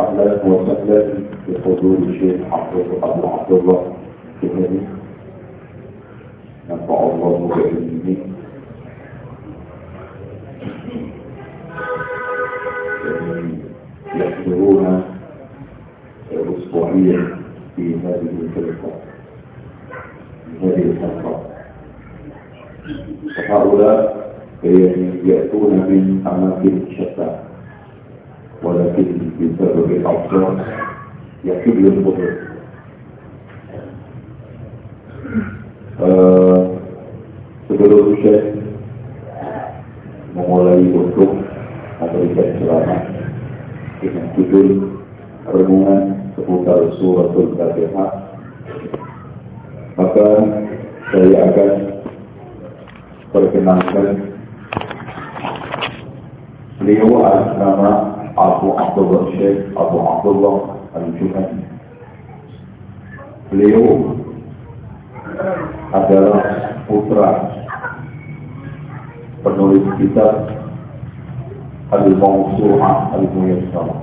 أهلا وسهلا بحضور الشيخ حفظ أبو عبد الله الكهري نفع الله بعلمه يحضرون أسبوعيا في هذه الفرقة هذه الفترة فهؤلاء يأتون من أماكن شتى ولكن بسبب الأوصار يحل الخطر sebelum Syekh memulai untuk memberikan ceramah dengan judul renungan seputar suratul Fatihah maka saya akan perkenalkan beliau atas nama Abu Abdullah Syekh Abu Abdullah Al-Juhani beliau adalah putra penulis kitab Al-Mawsu'ah Al-Muyassarah.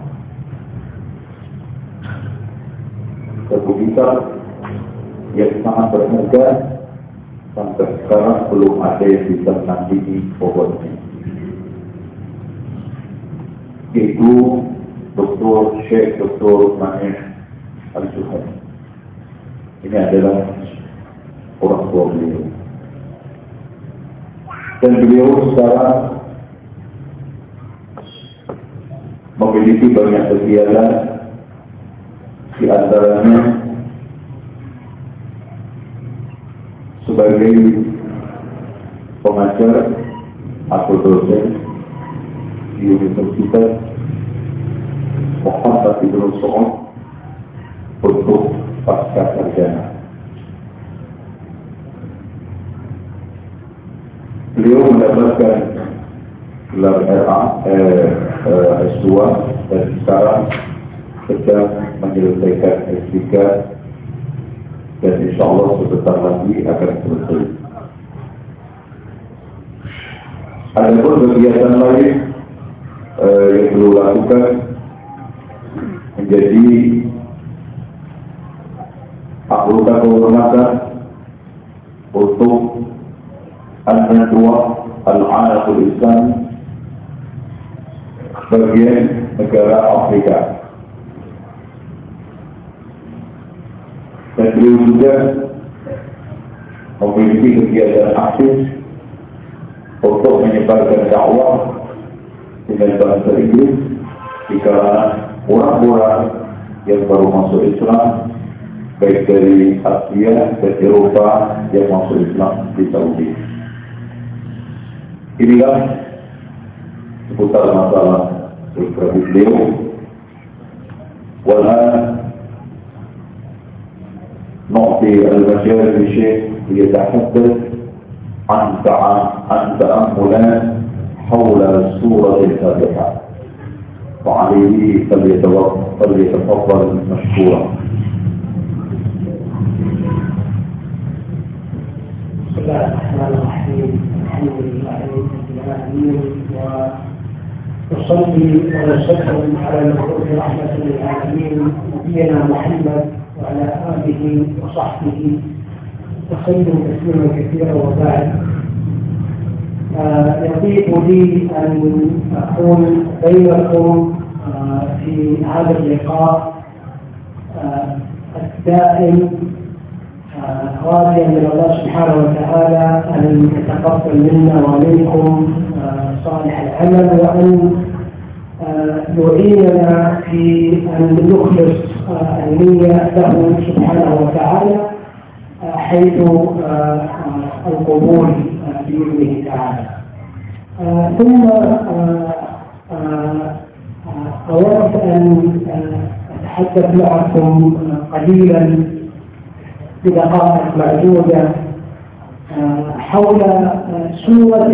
Satu kitab yang sangat berharga sampai sekarang belum ada yang bisa menandingi pokoknya. Itu Dr. Syekh Dr. Manih Al-Juhani. Ini adalah orang tua beliau. Dan beliau sekarang memiliki banyak kegiatan di antaranya sebagai pengajar atau dosen di Universitas Muhammad Ibn Su'ud untuk pasca sarjana. Beliau mendapatkan gelar RA eh, eh, S2 dan sekarang sedang menyelesaikan S3 dan insya Allah sebentar lagi akan selesai. Ada pun kegiatan lain eh, yang perlu lakukan menjadi anggota kehormatan untuk An-Nadwa Al-Anakul Islam bagian negara Afrika. Dan beliau juga memiliki kegiatan aktif untuk menyebarkan dakwah dengan bahasa Inggris di kalangan orang-orang yang baru masuk Islam baik dari Asia dan Eropa yang masuk Islam di Saudi. Inilah seputar masalah beberapa beliau. Walau نعطي المجال لشيء يتحدث عن عن تأملات حول سورة الفاتحة وعليه فليتفضل مشكورا. بسم الله الرحمن الرحيم. الحمد لله رب العالمين. وأصلي وأسلم على المبعوث رحمة للعالمين نبينا محمد وعلى آله وصحبه وسلم تسليما كثيرا وبعد. آه، يطيب لي أن أكون بينكم آه، في هذا اللقاء آه، الدائم راجيا من الله سبحانه وتعالى أن يتقبل منا ومنكم صالح العمل وأن يعيننا في أن نخلص النية له سبحانه وتعالى حيث القبول بإذنه تعالى. ثم أردت أن أتحدث معكم قليلا بدقائق معدودة حول سورة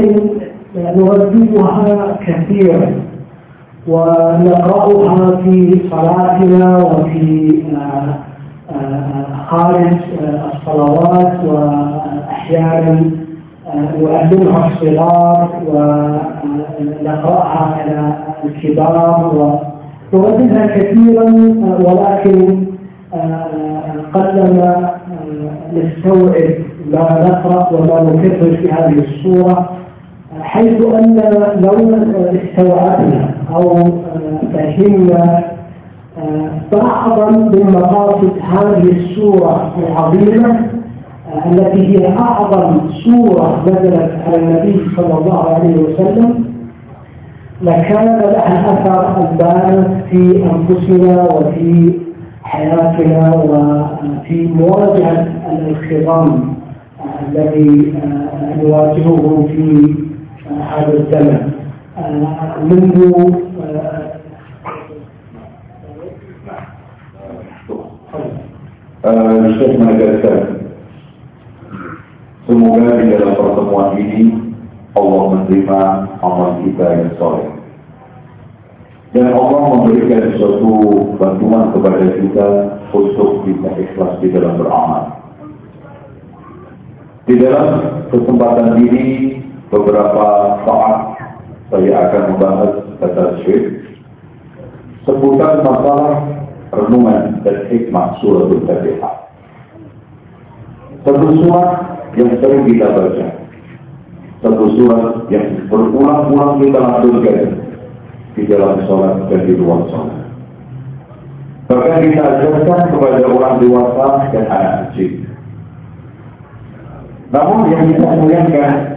نرددها كثيرا. ونقرأها في صلاتنا وفي خارج الصلوات وأحيانا نعلمها الصغار ونقرأها على الكبار ونرددها كثيرا ولكن قلما نستوعب ما نقرأ وما نكرر في هذه الصورة حيث أن لو استوعبنا أو فهمنا بعضا من مقاصد هذه السورة العظيمة التي هي أعظم سورة نزلت على النبي صلى الله عليه وسلم لكان لها أثر البالغ في أنفسنا وفي حياتنا وفي مواجهة الانخرام الذي نواجهه في هذا الزمن منذ Syekh menegaskan Semoga di dalam pertemuan ini Allah menerima amal kita yang soleh. Dan Allah memberikan suatu bantuan kepada kita untuk kita ikhlas di dalam beramal. Di dalam kesempatan ini beberapa saat saya akan membahas kata syekh seputar masalah renungan dan hikmah surah Al-Fatihah. Satu surat yang sering kita baca. Satu surat yang berulang-ulang kita lanjutkan di dalam sholat dan di luar sholat. Bahkan kita ajarkan kepada orang dewasa dan anak kecil. Namun yang kita sayangkan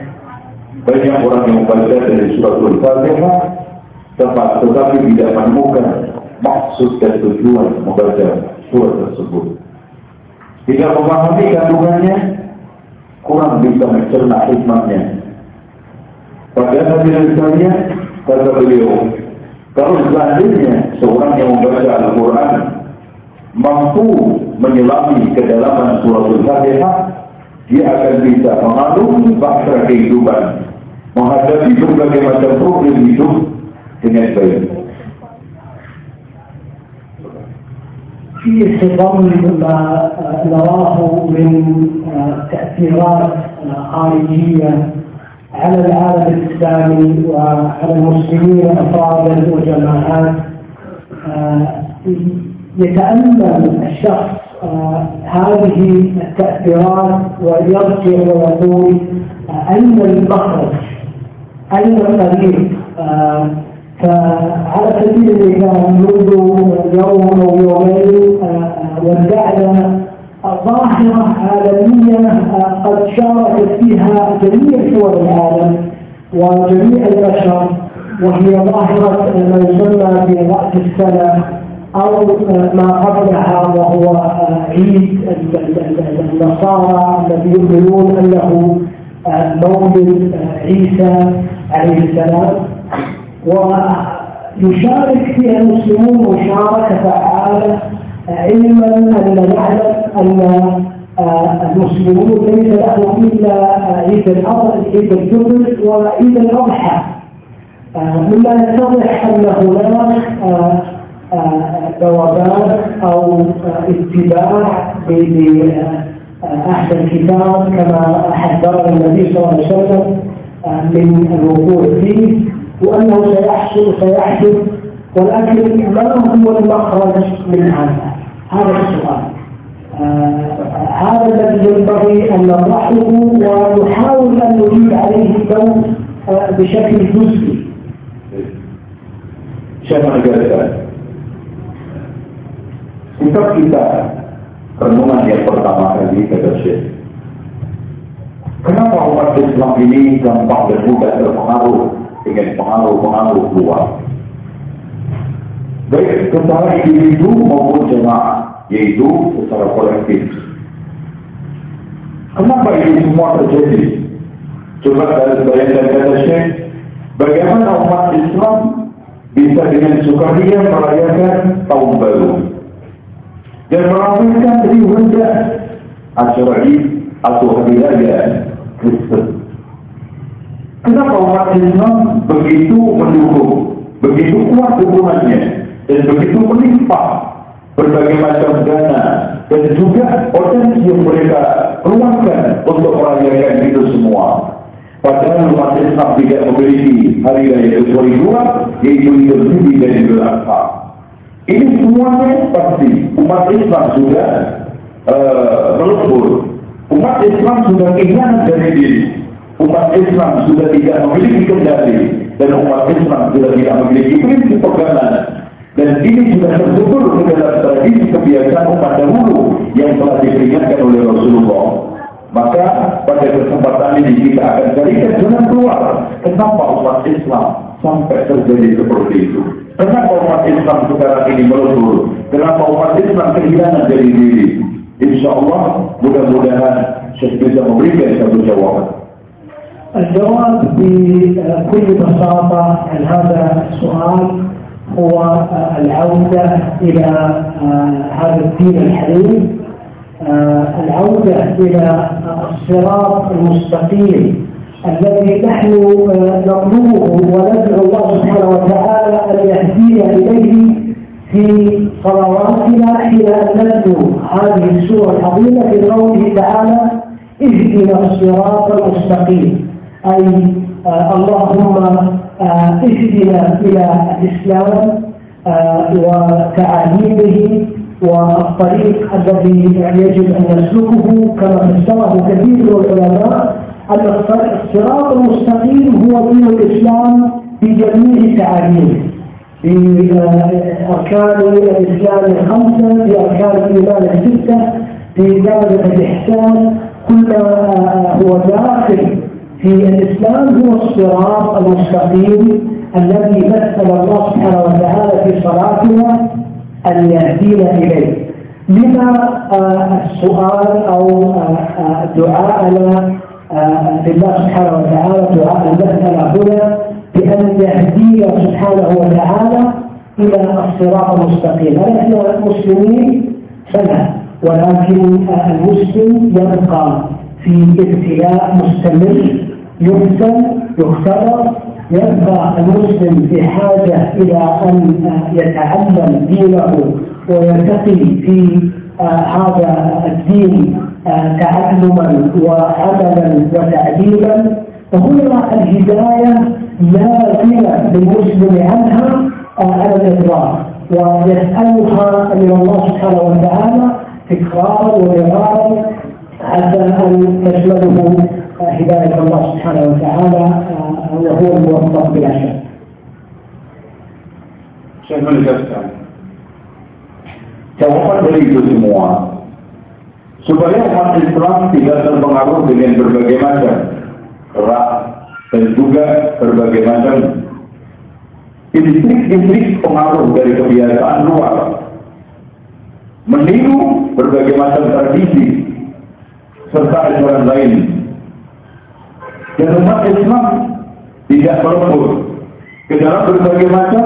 banyak orang yang membaca dari surat Al-Fatihah tepat tetapi tidak menemukan maksud dan tujuan membaca surat tersebut. Tidak memahami kandungannya kurang bisa mencerna hikmahnya. Pada hadirin sekalian, kata beliau, kalau seandainya seorang yang membaca Al-Quran mampu menyelami kedalaman surah Al-Fatihah, dia akan bisa mengalami bahasa kehidupan, menghadapi berbagai macam problem hidup dengan baik. في خضم ما نراه من تأثيرات خارجية على العالم الإسلامي وعلى المسلمين أفرادا وجماعات يتأمل الشخص هذه التأثيرات ويرجع ويقول أين المخرج؟ أين الطريق؟ فعلى سبيل المثال منذ يوم أو يومين ودعنا ظاهرة عالمية قد شاركت فيها جميع دول العالم وجميع البشر وهي ظاهرة ما يسمى برأس السنة أو ما قبلها وهو عيد النصارى الذي يؤمنون أنه مولد عيسى عليه السلام ويشارك فيها المسلمون مشاركة فعالة علما أن نعلم أن آه، المسلمون ليس لهم إلا عيد الأضحى عيد الجبل وعيد الأضحى. آه، مما يتضح أن هناك ذوبان آه، أو اتباع بأحد الكتاب كما حذرنا النبي صلى الله عليه وسلم؟ من الوقوع فيه وأنه سيحصل سيحدث ولكن ما هو المخرج من هذا؟ هذا السؤال آه هذا الذي ينبغي أن نطرحه ونحاول أن نجيب عليه اليوم آه بشكل جزئي. شيخ Sikap kita renungan yang pertama kali kata Syekh. Kenapa umat Islam ini gampang dan mudah terpengaruh dengan pengaruh-pengaruh luar. Baik secara individu maupun jemaah, yaitu secara kolektif. Kenapa ini semua terjadi? Coba dari bayangkan kata Syekh, bagaimana umat Islam bisa dengan sukaria merayakan tahun baru dan merayakan rendah acara atau hari raya Kristen. Kenapa umat Islam begitu mendukung, begitu kuat hubungannya, dan begitu melimpah berbagai macam dana dan juga potensi yang mereka keluarkan untuk merayakan itu semua. Padahal umat Islam tidak memiliki hari raya kekuriduan, yaitu Idul Fitri dan Idul Adha. Ini semuanya pasti umat Islam sudah uh, melebur. Umat Islam sudah kehilangan dari diri. Umat Islam sudah tidak memiliki kendali dan umat Islam sudah tidak memiliki prinsip pegangan dan ini sudah tertutur ke dalam tradisi kebiasaan umat dahulu yang telah diperingatkan oleh Rasulullah maka pada kesempatan ini kita akan carikan jalan keluar. Kenapa umat Islam sampai terjadi seperti itu? Kenapa umat Islam sekarang ini melebur? Kenapa umat Islam kehilangan dari diri? Insya Allah mudah-mudahan bisa memberikan satu jawaban. الجواب بكل بساطة عن هذا السؤال هو العودة إلى هذا الدين الحديث آه، العودة إلى الصراط المستقيم الذي نحن نطلبه وندعو الله سبحانه وتعالى أن يهدينا إليه في صلواتنا حين نتلو هذه السورة العظيمة في قوله تعالى اهدنا الصراط المستقيم. أي آه اللهم آه اهدنا إلى الإسلام آه وتعاليمه والطريق الذي يجب أن نسلكه كما فسره كثير من العلماء أن الصراط المستقيم هو دين الإسلام بجميع تعاليمه. بأركان الإسلام الخمسة بأركان الإيمان الستة بدرجة الإحسان كل هو داخل في الإسلام هو الصراط المستقيم الذي مثل الله سبحانه وتعالى في صلاتنا أن يهدينا إليه. لما آه، السؤال أو آه، دعاءنا آه، لله سبحانه وتعالى دعاء المسألة هنا بأن يهدينا سبحانه وتعالى إلى الصراط المستقيم هل إحنا مسلمين؟ فلا ولكن المسلم يبقى في ابتلاء مستمر يفتن يختبر يبقى المسلم في حاجة إلى أن يتعلم دينه ويرتقي في هذا الدين آه، تعلما وعملا وتعليما. فهنا الهداية لا غنى للمسلم عنها آه، على الإطلاق ويسألها من الله سبحانه وتعالى تكرارا ومرارا حتى أن تشمله هداية الله سبحانه وتعالى وهو الموفق بلا شك. Saya menegaskan jawaban dari itu semua supaya umat Islam tidak terpengaruh dengan berbagai macam ras dan juga berbagai macam intrik-intrik pengaruh dari kebiasaan luar. Meniru berbagai macam tradisi serta ajaran lain. Dan umat Islam tidak melebur ke dalam berbagai macam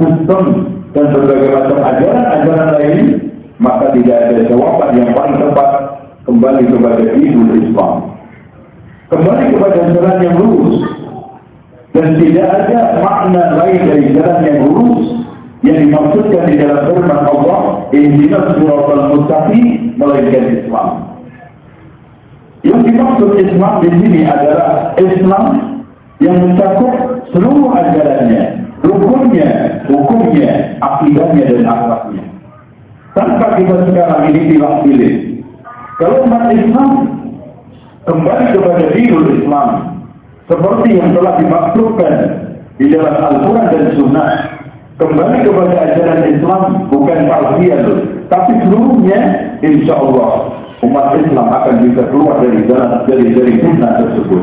sistem dan berbagai macam ajaran-ajaran lain, maka tidak ada jawaban yang paling tepat kembali kepada Idul Islam. Kembali kepada jalan yang lurus. Dan tidak ada makna lain dari jalan yang lurus yang dimaksudkan di dalam firman Allah, Ihdinas siratal mustaqim melainkan Islam. Yang dimaksud Islam di sini adalah Islam yang mencakup seluruh ajarannya, rukunnya, hukumnya, akidahnya dan akhlaknya. Tanpa kita sekarang ini pilih-pilih. Kalau umat Islam kembali kepada dinul Islam seperti yang telah dimaksudkan di dalam Al-Quran dan Sunnah kembali kepada ajaran Islam bukan palsian tapi seluruhnya insya Allah umat Islam akan bisa keluar dari jalan dari dari fitnah tersebut.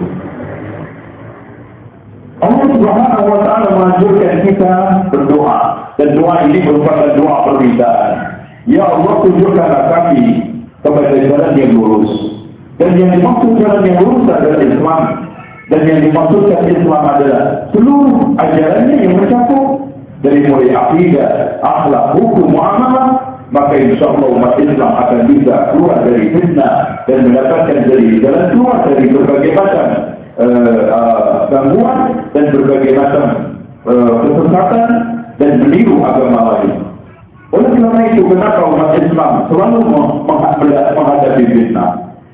Allah Subhanahu wa taala menganjurkan kita berdoa dan doa ini merupakan doa permintaan. Ya Allah tunjukkanlah kami kepada jalan yang lurus. Dan yang dimaksud jalan yang lurus adalah Islam. Dan yang dimaksudkan Islam adalah seluruh ajarannya yang mencakup dari mulai akidah, akhlak, hukum, muamalah maka insya Allah umat Islam akan bisa keluar dari fitnah dan mendapatkan dari jalan keluar dari berbagai macam uh, uh, gangguan dan berbagai macam uh, kesesatan dan meniru agama lain. Oleh karena itu, kenapa umat Islam selalu menghadapi fitnah?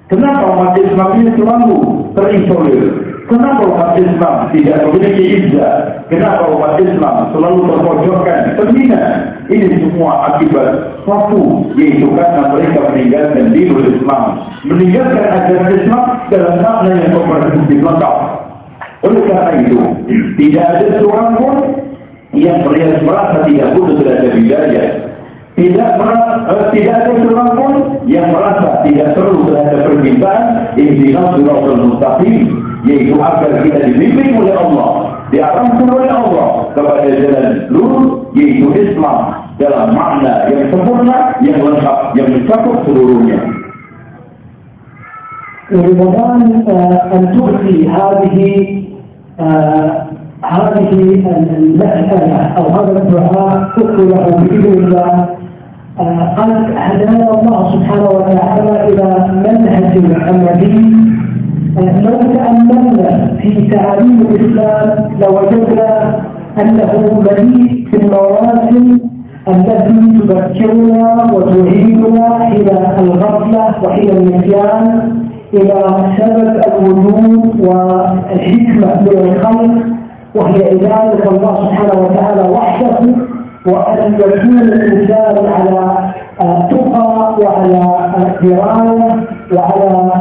Kenapa umat Islam ini selalu terisolir? Kenapa umat Islam tidak memiliki izzah? Kenapa umat Islam selalu terpojokkan, terbina? Ini semua akibat suatu, yaitu karena mereka meninggalkan dinul Islam. Meninggalkan ajaran Islam dalam makna yang komprehensif lengkap. Oleh karena itu, tidak ada seorang pun yang merasa tidak butuh terhadap bidaya Tidak merasa, eh, tidak ada seorang pun yang merasa tidak perlu terhadap permintaan intinas suratul mustaqim yaitu agar kita dibimbing oleh Allah, diarahkan oleh Allah kepada jalan lurus yaitu Islam dalam makna yang sempurna, yang lengkap, yang mencakup seluruhnya. ورمضان أن تؤتي هذه هذه المسألة أو هذا الدعاء تقبله بإذن الله قد هدانا الله سبحانه وتعالى إلى منهج محمدي لو تأملنا في تعاليم الإسلام لوجدنا أنه مليء في المواسم التي تذكرنا وتعيدنا إلى الغفلة وإلى النسيان إلى سبب الوجود والحكمة من الخلق وهي عبادة الله سبحانه وتعالى وحده. وأن يكون الإنسان على تقى وعلى دراية وعلى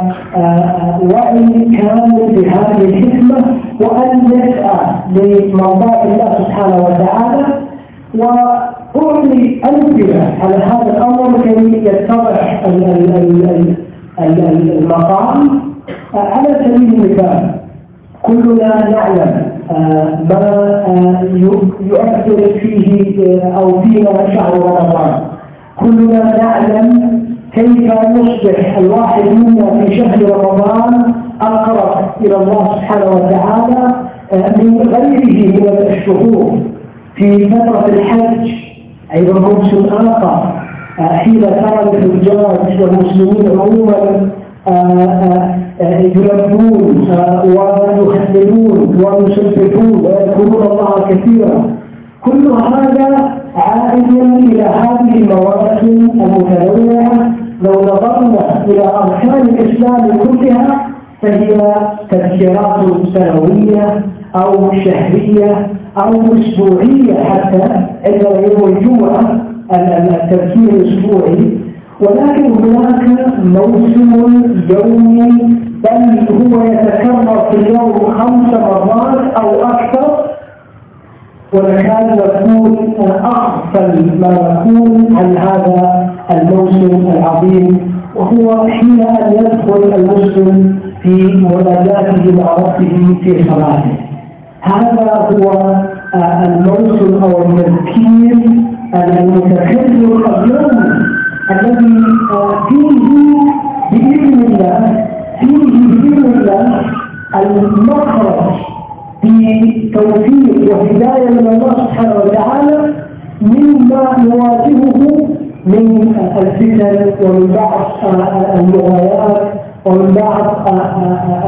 وعي كامل بهذه الحكمة وأن يسعى لمرضاة الله سبحانه وتعالى. وأعطي أمثلة على هذا الأمر كي يتضح المقام. على سبيل المثال كلنا نعلم ما يؤثر فيه أو فينا شهر رمضان كلنا نعلم كيف نصبح الواحد منا في شهر رمضان أقرب إلى الله سبحانه وتعالى آه، من غيره من الشهور. في فترة الحج أيضا موسم آخر آه، حين ترى الحجاج والمسلمين عموما آه، يلبون ويخللون ويسبحون ويذكرون الله كثيرا. كل هذا عائد إلى هذه المواسم المتنوعة. لو نظرنا إلى أركان الإسلام كلها فهي تذكيرات سنوية أو شهرية أو أسبوعية حتى عندما يوم الجمعة التذكير الأسبوعي ولكن هناك موسم يومي بل هو يتكرر في اليوم خمس مرات أو أكثر. ونكاد نكون أغفل ما نكون عن هذا الموسم العظيم وهو حين أن يدخل المسلم في مناجاته مع ربه في صلاته. هذا هو الموسم أو التذكير المتكرر اليوم. الذي فيه بإذن الله فيه بإذن الله المخرج بتوفيق وهداية من الله سبحانه وتعالى مما نواجهه من الفتن ومن بعض المغايات ومن بعض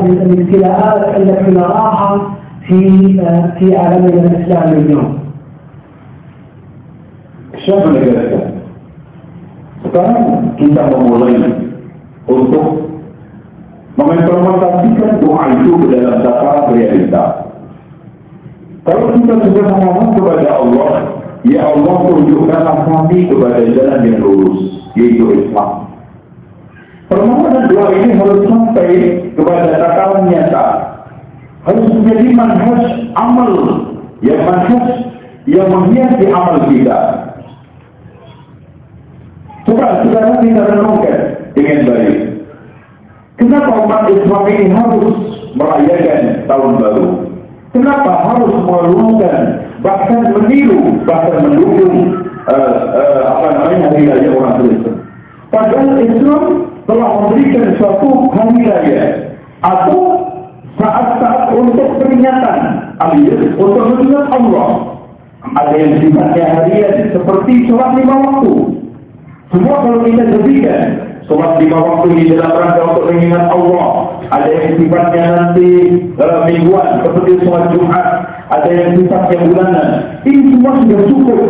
الابتلاءات التي نراها في في عالمنا الاسلامي اليوم. Siapa negara Sekarang kita memulai untuk mengimplementasikan doa itu ke dalam tataran realita. Kalau kita sudah memohon kepada Allah, ya Allah tunjukkanlah kami kepada jalan yang lurus, yaitu Islam. Permohonan doa ini harus sampai kepada takaran nyata. Harus menjadi manhaj amal, yang manhaj yang menghiasi amal kita. Coba sekarang kita renungkan dengan baik. Kenapa umat Islam ini harus merayakan tahun baru? Kenapa harus melakukan bahkan meniru, bahkan mendukung uh, uh, apa namanya hari raya orang Kristen? Padahal Islam telah memberikan suatu hari raya atau saat-saat untuk peringatan alias untuk mengingat Allah. Ada yang sifatnya harian seperti sholat lima waktu. Semua kalau kita jadikan sholat lima waktu di dalam rangka untuk mengingat Allah ada yang sifatnya nanti uh, mingguan seperti sholat Jumat, ada yang sifatnya bulanan. Ini semua sudah cukup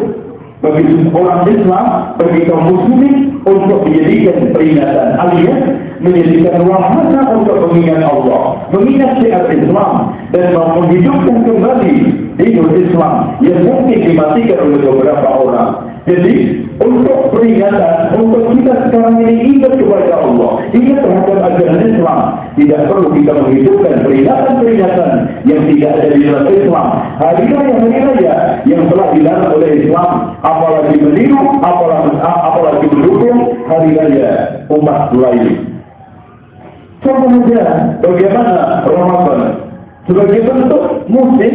bagi orang Islam, bagi kaum muslimin untuk dijadikan peringatan alias menjadikan wahana untuk mengingat Allah, mengingat syiar Islam dan menghidupkan kembali hidup Islam yang mungkin dimatikan oleh beberapa orang. Jadi untuk peringatan, untuk kita sekarang ini ingat kepada Allah, ingat terhadap ajaran Islam, tidak perlu kita menghidupkan peringatan-peringatan yang tidak ada di dalam Islam. Hari raya hari raya yang telah dilarang oleh Islam, apalagi meniru, apalagi, apalagi mendukung hari raya umat lain. Contoh saja bagaimana Ramadan sebagai bentuk musik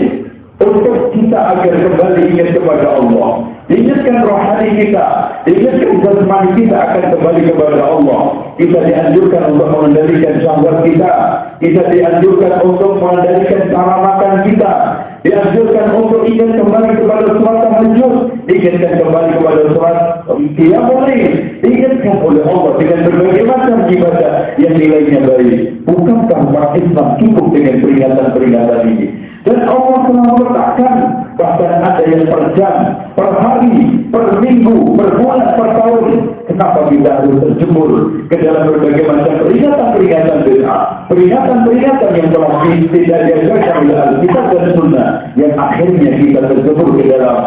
untuk kita agar kembali ingat kepada Allah. Ingatkan rohani kita, ingatkan jasmani kita akan kembali kepada Allah. Kita dianjurkan untuk mengendalikan syahwat kita, kita dianjurkan untuk mengendalikan cara makan kita, dianjurkan untuk ingat kembali kepada surat tahajud, ingatkan kembali kepada surat boleh ingatkan oleh Allah dengan berbagai macam ibadah yang nilainya baik. Bukankah umat Islam cukup dengan peringatan-peringatan ini? Dan Allah telah meletakkan bahkan ada yang per jam, per hari, per minggu, per bulan, per tahun. Kenapa kita harus terjemur ke dalam berbagai macam peringatan-peringatan bid'ah, peringatan-peringatan yang telah tidak diajarkan oleh Alkitab dan Sunnah yang akhirnya kita terjemur ke dalam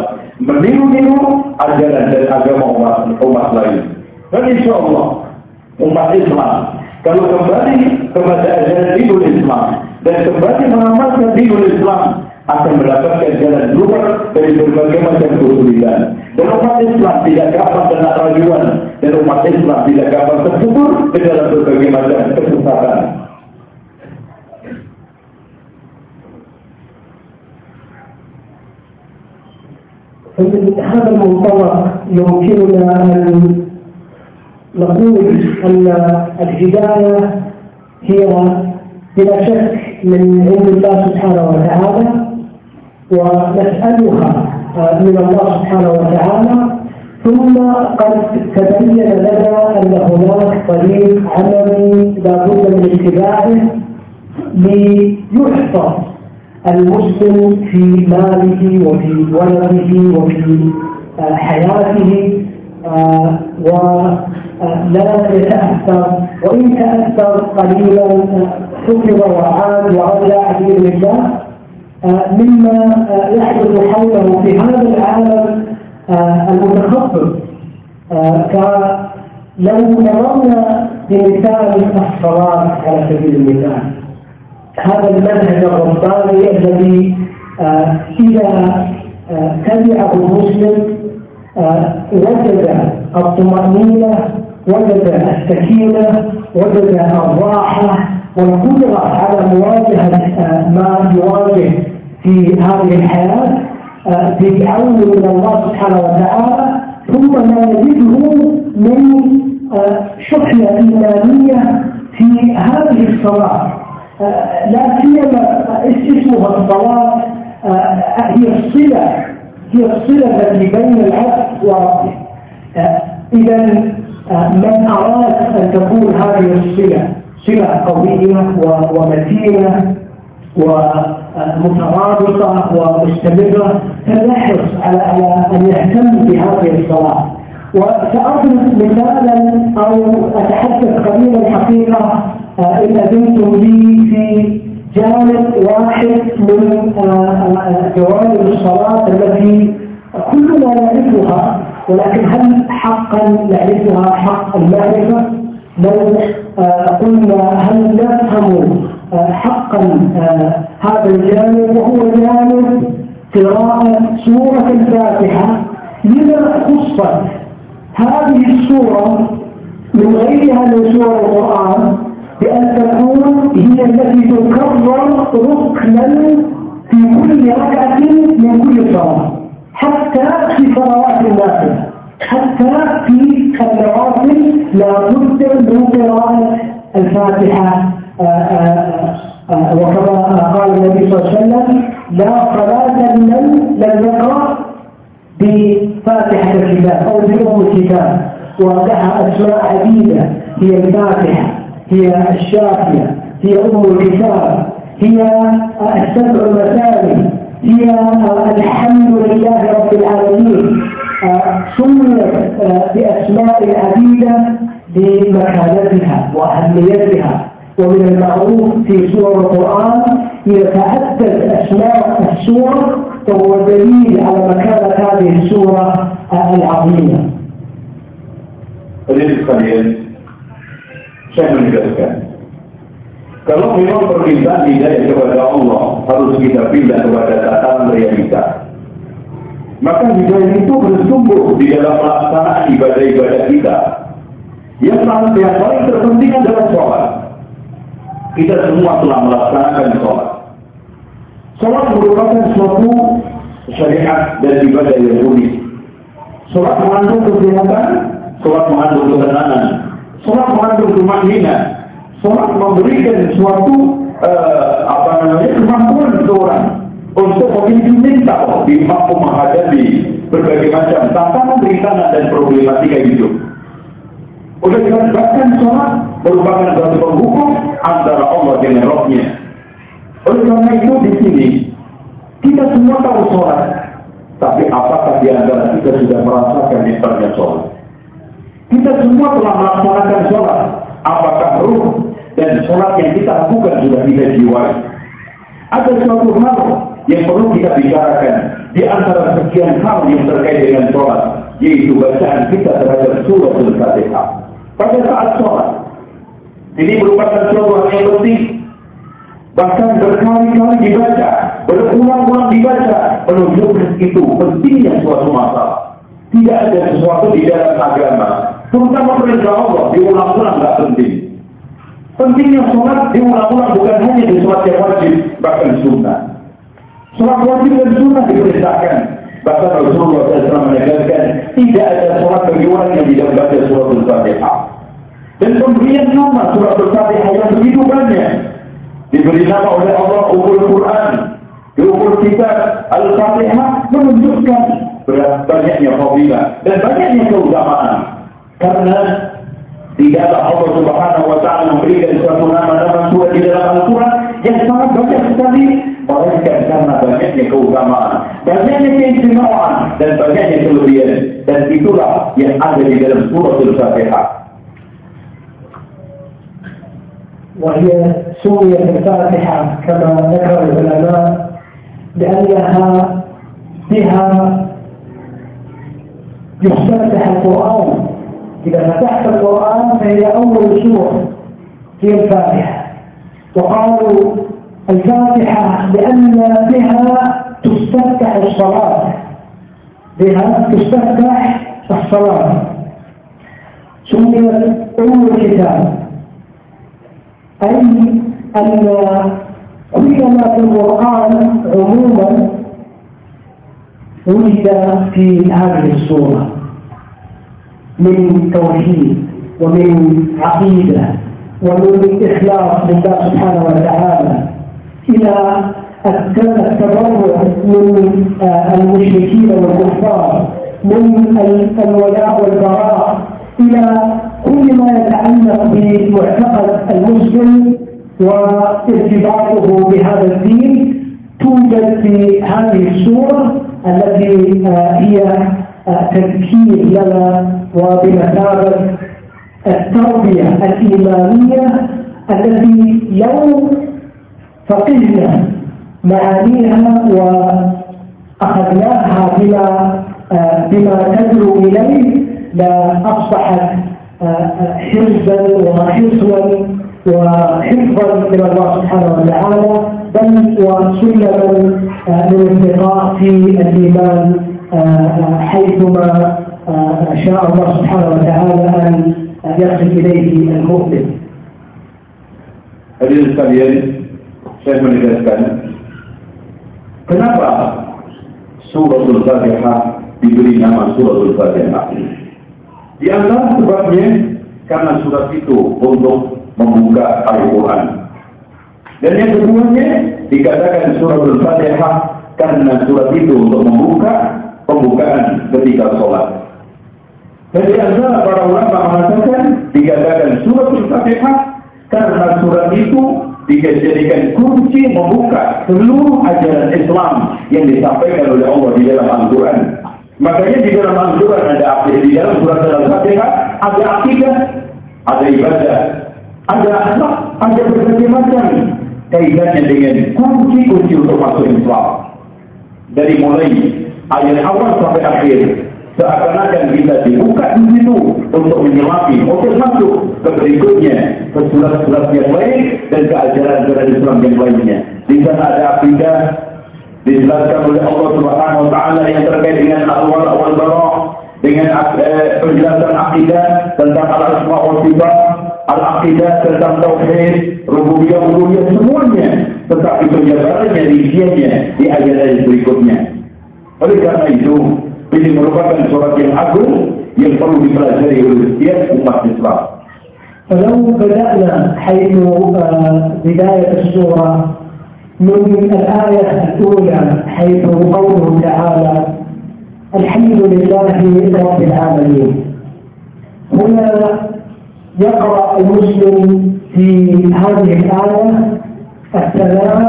meniru-niru ajaran dan agama umat, umat lain. Dan insya Allah umat Islam kalau kembali kepada ajaran Islam dan kembali mengamalkan dinul Islam akan mendapatkan jalan keluar dari berbagai macam kesulitan. Dan umat Islam tidak gampang kena rajuan dan umat Islam tidak gampang terkubur ke dalam berbagai macam kesesatan. هذا المنطلق يمكننا أن نقول أن الهداية هي بلا شك من عند الله سبحانه وتعالى ونسألها من الله سبحانه وتعالى. ثم قد تبين لنا أن هناك طريق عملي لا بد من اتباعه ليحفظ المسلم في ماله وفي ولده وفي آه، حياته آه، ولا يتأثر وإن تأثر قليلا حفظ وعاد ورجع بإذن الله مما يحدث حوله في هذا العالم المتخصص لو نظرنا بمثال الصلاة على سبيل المثال. هذا المنهج الرباني الذي إذا تبعه المسلم وجد الطمأنينة وجد السكينة وجد الراحة والقدرة على مواجهة ما يواجه في هذه الحياة بعون من الله سبحانه وتعالى ثم ما نجده من شحنة إيمانية في هذه الصلاة. لا سيما اسمها الصلاة هي الصلة هي الصلة التي بين العبد وربه. إذا من أراد أن تكون هذه الصلة صلة قوية ومتينة ومترابطة ومستمرة فليحرص على أن يهتم بهذه الصلاة. وسأضرب مثالا أو أتحدث قليلا حقيقة إن أذنتم لي في جانب واحد من جوانب الصلاة التي كلنا نعرفها ولكن هل حقا نعرفها حق المعرفة؟ لو قلنا هل نفهم حقا هذا الجانب وهو جانب قراءة سورة الفاتحة. لما خصت هذه السورة من غيرها من سور القرآن؟ بأن تكون هي التي تكرر ركنا في كل ركعة من كل صلاة حتى في صلوات النافلة حتى في النوافل لا بد من قراءة الفاتحة. آه، آه، آه، وكما قال النبي صلى الله عليه وسلم لا صلاة لمن لم يقرأ بفاتحة الكتاب أو بأم الكتاب ولها أسماء عديدة هي الفاتحة. هي الشافية هي أم الكتاب هي السبع المثاني هي الحمد لله رب العالمين. سميت بأسماء عديدة بمكانتها وأهميتها. ومن المعروف في سور القرآن إذا تعدد أسماء السور فهو دليل على مكانة هذه السورة العظيمة. Saya menegaskan, kalau memang permintaan hidayah kepada Allah harus kita pindah kepada tatanan realita, maka hidayah itu bertumbuh di dalam pelaksanaan ibadah-ibadah kita. Yang yang paling terpenting adalah sholat. Kita semua telah melaksanakan sholat. Sholat merupakan suatu syariat dan ibadah yang unik. Sholat mengandung kesehatan, sholat mengandung ketenangan, sholat mengandung kemakninan, sholat memberikan suatu uh, apa namanya kemampuan seorang untuk memimpin di mampu menghadapi berbagai macam tantangan rintangan dan problematika hidup. Oleh karena bahkan sholat merupakan satu penghubung antara Allah dengan Rohnya. Oleh karena itu di sini kita semua tahu sholat, tapi apakah di antara kita sudah merasakan nikmatnya sholat? Kita semua telah melaksanakan sholat. Apakah ruh dan sholat yang kita lakukan sudah kita jiwai? Ada suatu hal yang perlu kita bicarakan di antara sekian hal yang terkait dengan sholat, yaitu bacaan kita terhadap surah Al-Fatihah. Pada saat sholat, ini merupakan suatu hal yang penting. Bahkan berkali-kali dibaca, berulang-ulang dibaca, menunjukkan itu pentingnya suatu masalah. Tidak ada sesuatu di dalam agama Terutama perintah Allah diulang-ulang nggak penting. Pentingnya sholat diulang-ulang bukan hanya di sholat yang wajib, bahkan sunnah. Sholat wajib dan sunnah diperintahkan. Bahkan Rasulullah SAW menegaskan tidak ada sholat bagi orang yang tidak membaca surat Al-Fatihah. Dan pemberian nama surat Al-Fatihah yang begitu banyak diberi nama oleh Allah Ukul Quran, diukur kita Al-Fatihah menunjukkan banyaknya fadilah dan banyaknya keutamaan karena tidaklah Allah Subhanahu wa taala memberikan suatu nama-nama surah di dalam Al-Qur'an yang sangat banyak sekali melainkan karena banyaknya keutamaan, banyaknya keistimewaan dan banyaknya kelebihan dan itulah yang ada di dalam surah Al-Fatihah. وهي سميت الفاتحة كما ذكر العلماء لأنها بها يفتتح القرآن إذا فتحت القرآن فهي أول سورة هي الفاتحة. وقالوا الفاتحة لأن بها تستفتح الصلاة. بها تستفتح الصلاة. سميت أم الكتاب. أي أن كل ما في القرآن عموما وجد في هذه السورة. من توحيد ومن عقيدة ومن إخلاص لله سبحانه وتعالى إلى التبرع من آه، المشركين والكفار من الولاء والبراء إلى كل ما يتعلق بمعتقد المسلم وارتباطه بهذا الدين توجد في هذه السورة التي آه، هي تذكير لنا وبمثابة التربية الإيمانية التي لو فقدنا معانيها وأخذناها بما بما تدعو إليه لأصبحت حرزا وحرصا وحفظا من الله سبحانه وتعالى بل وسلما للارتقاء في الإيمان. حيثما شاء الله سبحانه وتعالى أن يصل إليه المؤمن. Hadirin sekalian, saya menegaskan kenapa suratul Fatihah diberi nama suratul Fatihah. Di antara sebabnya karena surat itu untuk membuka Al-Quran. Dan yang keduanya dikatakan suratul Fatihah karena surat itu untuk membuka pembukaan ketika sholat. Jadi antara para ulama mengatakan dikatakan surat Al-Fatihah karena surat itu dijadikan kunci membuka seluruh ajaran Islam yang disampaikan oleh Allah di dalam Al-Quran. Makanya di dalam Al-Quran ada di dalam surat Al-Fatihah ada akidah ada ibadah, ada akhlak, ada berbagai macam kaitannya dengan kunci-kunci untuk masuk Islam. Dari mulai ayat awal sampai akhir, seakan-akan kita dibuka di situ untuk menyelami, untuk masuk ke berikutnya, ke surat-surat yang lain dan ke ajaran-ajaran Islam yang lainnya. Di sana ada akidah, dijelaskan oleh Allah Subhanahu Wa Taala yang terkait dengan awal awal barok, dengan eh, penjelasan akidah tentang al-asma wa sifat, al-aqidah tentang tauhid, rububiyah, uluhiyah semuanya tetapi penjabarannya rinciannya di ayat-ayat berikutnya. Oleh karena itu, ini merupakan surat yang agung yang perlu dipelajari oleh setiap umat Islam. فلو بدأنا حيث بداية السورة من الآية الأولى حيث قوله تعالى الحمد لله رب العالمين هنا يقرأ المسلم في هذه الآية الثناء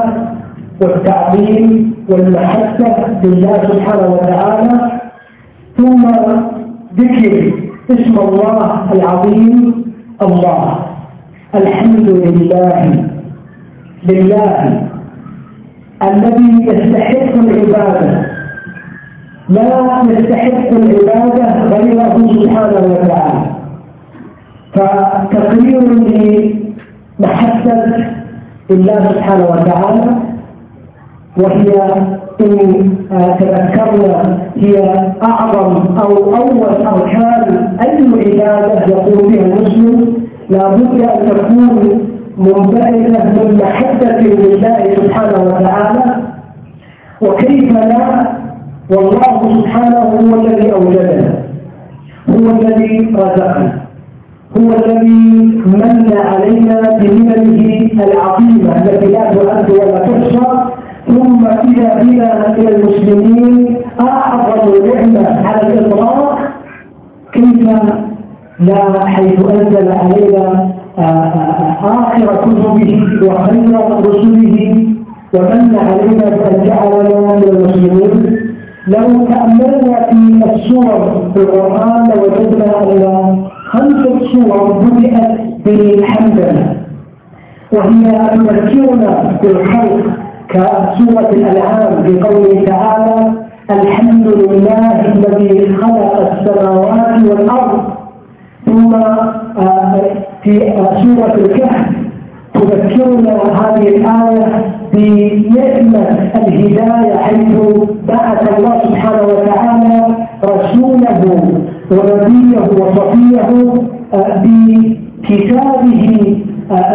والتعظيم والمحبة لله سبحانه وتعالى ثم ذكر اسم الله العظيم الله. الحمد لله لله الذي يستحق العبادة. لا يستحق العبادة غيره سبحانه وتعالى. فتقرير لمحبة الله سبحانه وتعالى وهي إن تذكرنا هي أعظم أو أول أركان أي عبادة يقوم بها المسلم لا بد أن تكون منبعثة من محبة لله سبحانه وتعالى. وكيف لا؟ والله سبحانه هو الذي أوجدنا هو الذي رزقنا هو الذي من علينا بمننه العظيمة التي لا تؤد ولا تحصى ثم إذا بنا إلى المسلمين أعظم نعمة على الإطلاق كيف لا حيث أنزل علينا آه، آه، آخر كتبه وخير رسله ومن علينا بأن جعلنا من المسلمين. لو تأملنا في السور في القرآن لوجدنا أن خمسة صور بدأت بالحمدلله وهي تذكرنا بالخلق كسورة الأنعام بقوله تعالى الحمد لله الذي خلق السماوات والأرض ثم آه، في سورة الكهف تذكرنا هذه الآية بنعمة الهداية حيث بعث الله سبحانه وتعالى رسوله ونبيه وصفيه آه، بكتابه آه،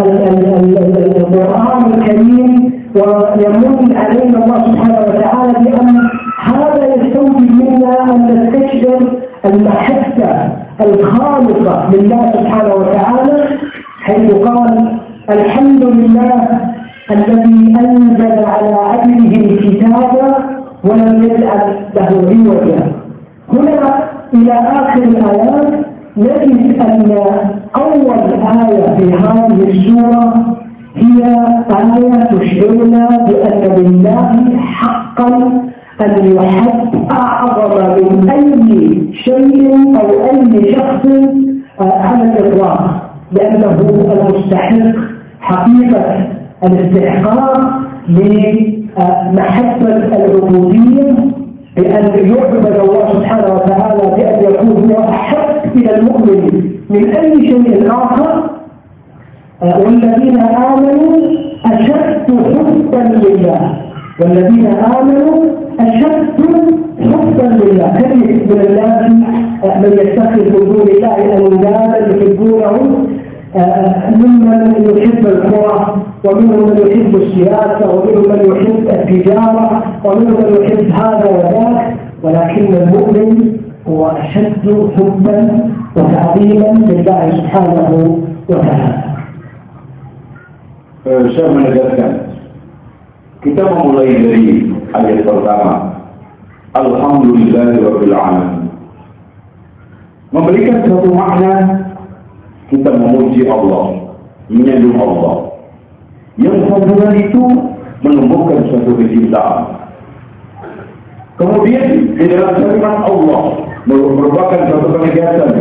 القرآن الكريم. ويمن علينا الله سبحانه وتعالى بأن هذا يستوجب منا أن نستشعر المحبة الخالصة لله سبحانه وتعالى حيث قال الحمد لله الذي أنزل على عبده الكتاب ولم يجعل له عوجا. هنا إلى آخر الآيات نجد أن أول آية في هذه السورة هي آية تشعرنا بأن لله حقا أن يحب أعظم من أي شيء أو أي شخص آه، على الإطلاق لأنه المستحق حقيقة الاستحقاق لمحبة العبودية بأن يعبد الله سبحانه وتعالى بأن يكون هو أحب إلى المؤمن من أي شيء آخر. والذين آمنوا أشد حبا لله. والذين آمنوا أشد حبا لله. كثير من الناس من يتخذ من دون الله أندادا يحبونه ممن يحب الكرة ومنهم من يحب السياسة ومنهم من يحب التجارة ومنهم من يحب هذا وذاك. ولكن المؤمن هو أشد حبا وتعظيما لله سبحانه وتعالى. Saya menegaskan, kita memulai dari ayat pertama. Alhamdulillahirrahmanirrahim. Memberikan satu makna kita memuji Allah, menyanjung Allah. Yang sambungan itu menumbuhkan suatu kecintaan. Kemudian di dalam firman Allah merupakan suatu penegasan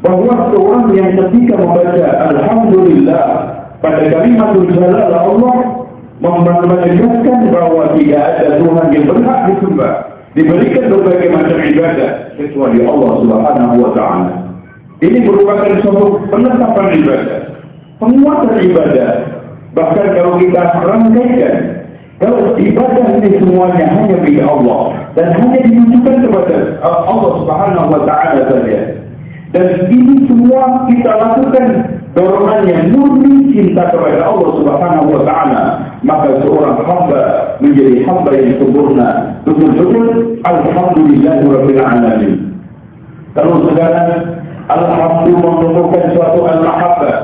bahwa seorang yang ketika membaca Alhamdulillah pada kalimat jalal Allah menegaskan bahwa tidak ada Tuhan yang berhak disembah diberikan berbagai macam ibadah kecuali Allah Subhanahu wa taala. Ini merupakan suatu penetapan ibadah, penguatan ibadah. Bahkan kalau kita rangkaikan, kalau ibadah ini semuanya hanya bagi Allah dan hanya ditujukan kepada Allah Subhanahu wa taala saja. Dan ini semua kita lakukan dorongan yang murni cinta kepada Allah Subhanahu wa taala. Maka seorang hamba menjadi hamba yang sempurna. Betul-betul alhamdulillahirabbil alamin. Kalau sekarang alhamdulillah menemukan suatu al-mahabbah.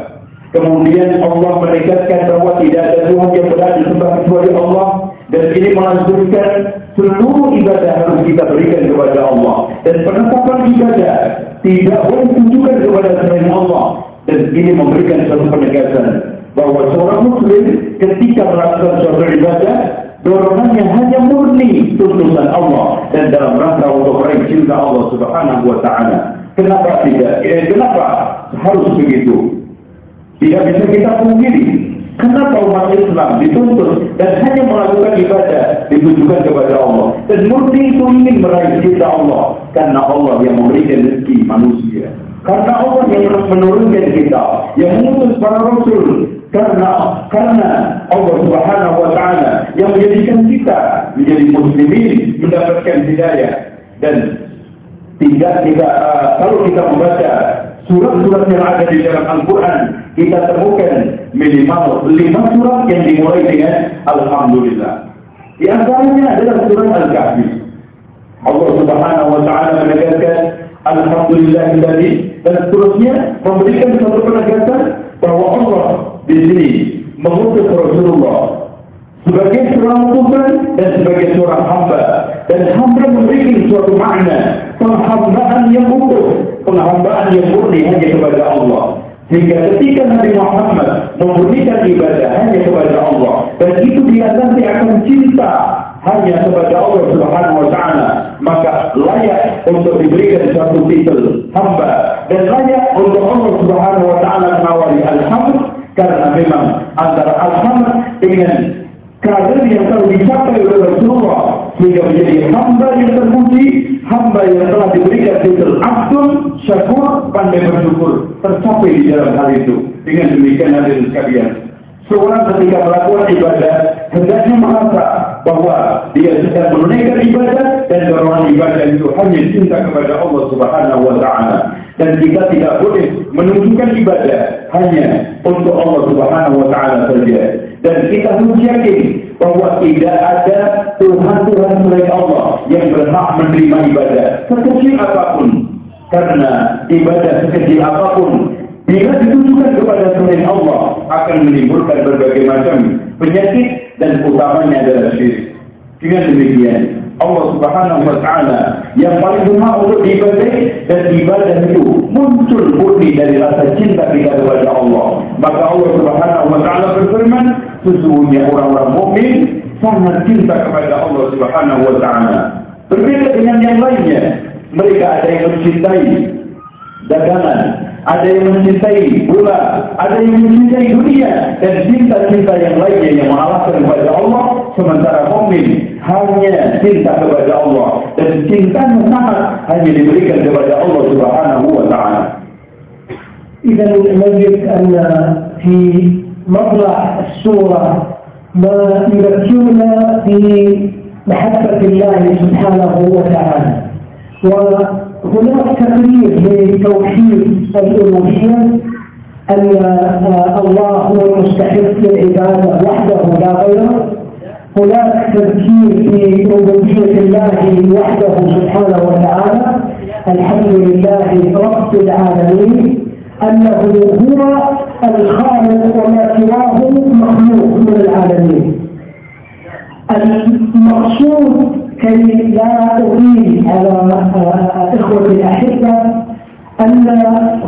Kemudian Allah menegaskan bahwa tidak ada Tuhan yang benar disembah kecuali Allah. Dan ini melangsungkan seluruh ibadah harus kita berikan kepada Allah. Dan penetapan ibadah tidak boleh tunjukkan kepada selain Allah. Dan ini memberikan satu penegasan bahwa seorang muslim ketika melakukan suatu ibadah dorongannya hanya murni tuntutan Allah dan dalam rangka untuk meraih cinta Allah Subhanahu wa taala. Kenapa tidak? Eh, kenapa harus begitu? Tidak bisa kita pungkiri. Kenapa umat Islam dituntut dan hanya melakukan ibadah ditujukan kepada Allah dan murni itu ingin meraih cinta Allah karena Allah yang memberikan rezeki manusia karena Allah yang menurunkan kita yang mengutus para rasul karena karena Allah Subhanahu wa taala yang menjadikan kita menjadi muslimin mendapatkan hidayah dan tidak tidak uh, kalau kita membaca surat-surat yang ada di dalam Al-Quran kita temukan minimal lima surat yang dimulai dengan Alhamdulillah. Di antaranya adalah surat Al-Kahfi. Allah Subhanahu wa taala menegaskan Alhamdulillah dan seterusnya memberikan satu penegasan bahwa Allah di sini mengutus Rasulullah sebagai seorang Tuhan dan sebagai seorang hamba dan hamba memberikan suatu makna penghambaan yang utuh penghambaan yang murni hanya kepada Allah. Sehingga ketika Nabi Muhammad memberikan ibadah hanya kepada Allah dan itu dia nanti akan cinta hanya kepada Allah Subhanahu wa taala, maka layak untuk diberikan satu titel hamba dan layak untuk Allah Subhanahu wa taala menawari alhamd karena memang antara alhamd dengan kader yang telah dicapai oleh Rasulullah sehingga menjadi hamba yang terpuji, hamba yang telah diberikan titel Abdul Syakur pandai bersyukur tercapai di dalam hal itu. Dengan demikian hadirin sekalian, seorang ketika melakukan ibadah hendaknya merasa bahwa dia sedang menunaikan ibadah dan dorongan ibadah itu hanya cinta kepada Allah Subhanahu wa taala dan kita tidak boleh menunjukkan ibadah hanya untuk Allah Subhanahu wa taala saja dan kita harus yakin bahwa tidak ada Tuhan-Tuhan selain Allah yang berhak menerima ibadah sekecil apa pun. Karena ibadah sekecil apa pun bila ditujukan kepada selain Allah akan menimbulkan berbagai macam penyakit dan utamanya adalah syirik. Dengan demikian, Allah Subhanahu wa taala yang paling berhak untuk diibadahi dan ibadah itu muncul murni dari rasa cinta kita kepada Allah. Maka Allah Subhanahu wa taala berfirman, sesungguhnya orang-orang mukmin sangat cinta kepada Allah Subhanahu wa taala. Berbeda dengan yang lainnya, mereka ada yang mencintai dagangan, ada yang mencintai bola, ada yang mencintai dunia dan cinta-cinta yang lainnya yang mengalahkan kepada Allah sementara mukmin hanya cinta kepada Allah. Dan cintanya sangat hanya diberikan kepada Allah Subhanahu wa taala. إذا نجد أن في مطلع السورة ما يذكرنا في محبة الله سبحانه وتعالى. وهناك تقرير لتوحيد الألوهية أن الله هو المستحق للعبادة وحده لا غيره. هناك تذكير في ربوبية الله وحده سبحانه وتعالى. الحمد لله رب العالمين. أنه هو الخالق وما سواه مخلوق من العالمين. المقصود كي لا أغيب على إخوة الأحبة أن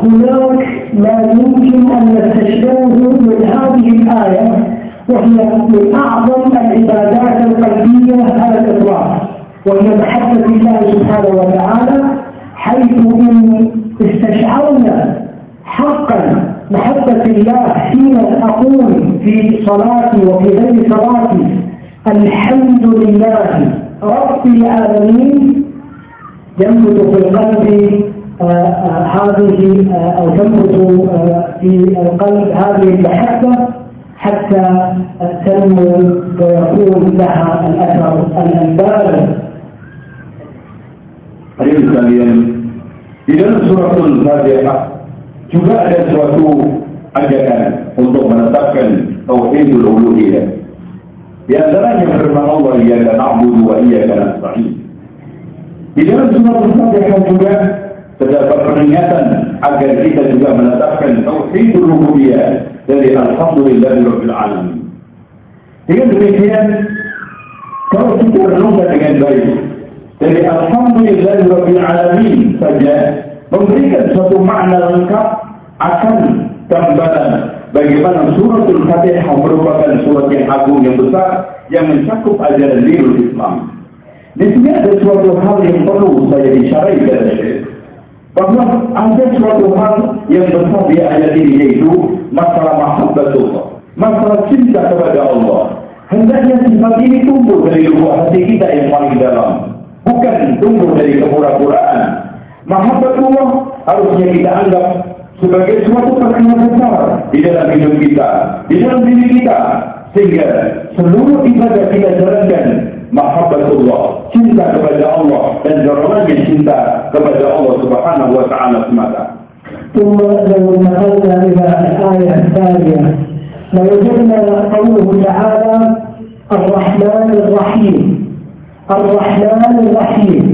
هناك ما يمكن أن نستشفيه من هذه الآية. وهي من أعظم العبادات القلبية على الإطلاق وهي محبة الله سبحانه وتعالى حيث إن استشعرنا حقا محبة الله حين أقول في صلاتي وفي غير صلاتي الحمد لله رب العالمين ينبت في القلب آه، آه، هذه آه، أو تنبت في القلب هذه المحبة حتى تنمو ويكون لها الأثر البالغ. أيها الكريم إذا سورة الفاتحة juga ada suatu ajaran untuk menetapkan tauhidul uluhiyah. Di antaranya firman Allah ia dan na'budu wa ia dan nasta'in. Di dalam surah Al-Fatihah juga terdapat peringatan agar kita juga menetapkan tauhidul uluhiyah dari alhamdulillahirabbil alamin. Dengan demikian kalau kita renungkan dengan baik dari alhamdulillahirabbil alamin saja memberikan suatu makna lengkap akan gambaran bagaimana suratul Fatihah merupakan surat yang agung yang besar yang mencakup ajaran dinul Islam. Di sini ada suatu hal yang perlu saya isyarai Bahwa ada suatu hal yang besar di ayat ini yaitu masalah mahabbatullah. Masalah cinta kepada Allah. Hendaknya sifat ini tumbuh dari luar hati kita yang paling dalam. Bukan tumbuh dari kepura-puraan Mahabbatullah harusnya kita anggap sebagai suatu perkara besar di dalam hidup kita, di dalam diri kita, sehingga seluruh ibadah kita jalankan mahabbatullah, cinta kepada Allah. Dan dorongannya cinta kepada Allah Subhanahu wa taala semata. ثم لو نقلنا إلى الآية الثانية لوجدنا قوله تعالى الرحمن الرحيم الرحمن الرحيم.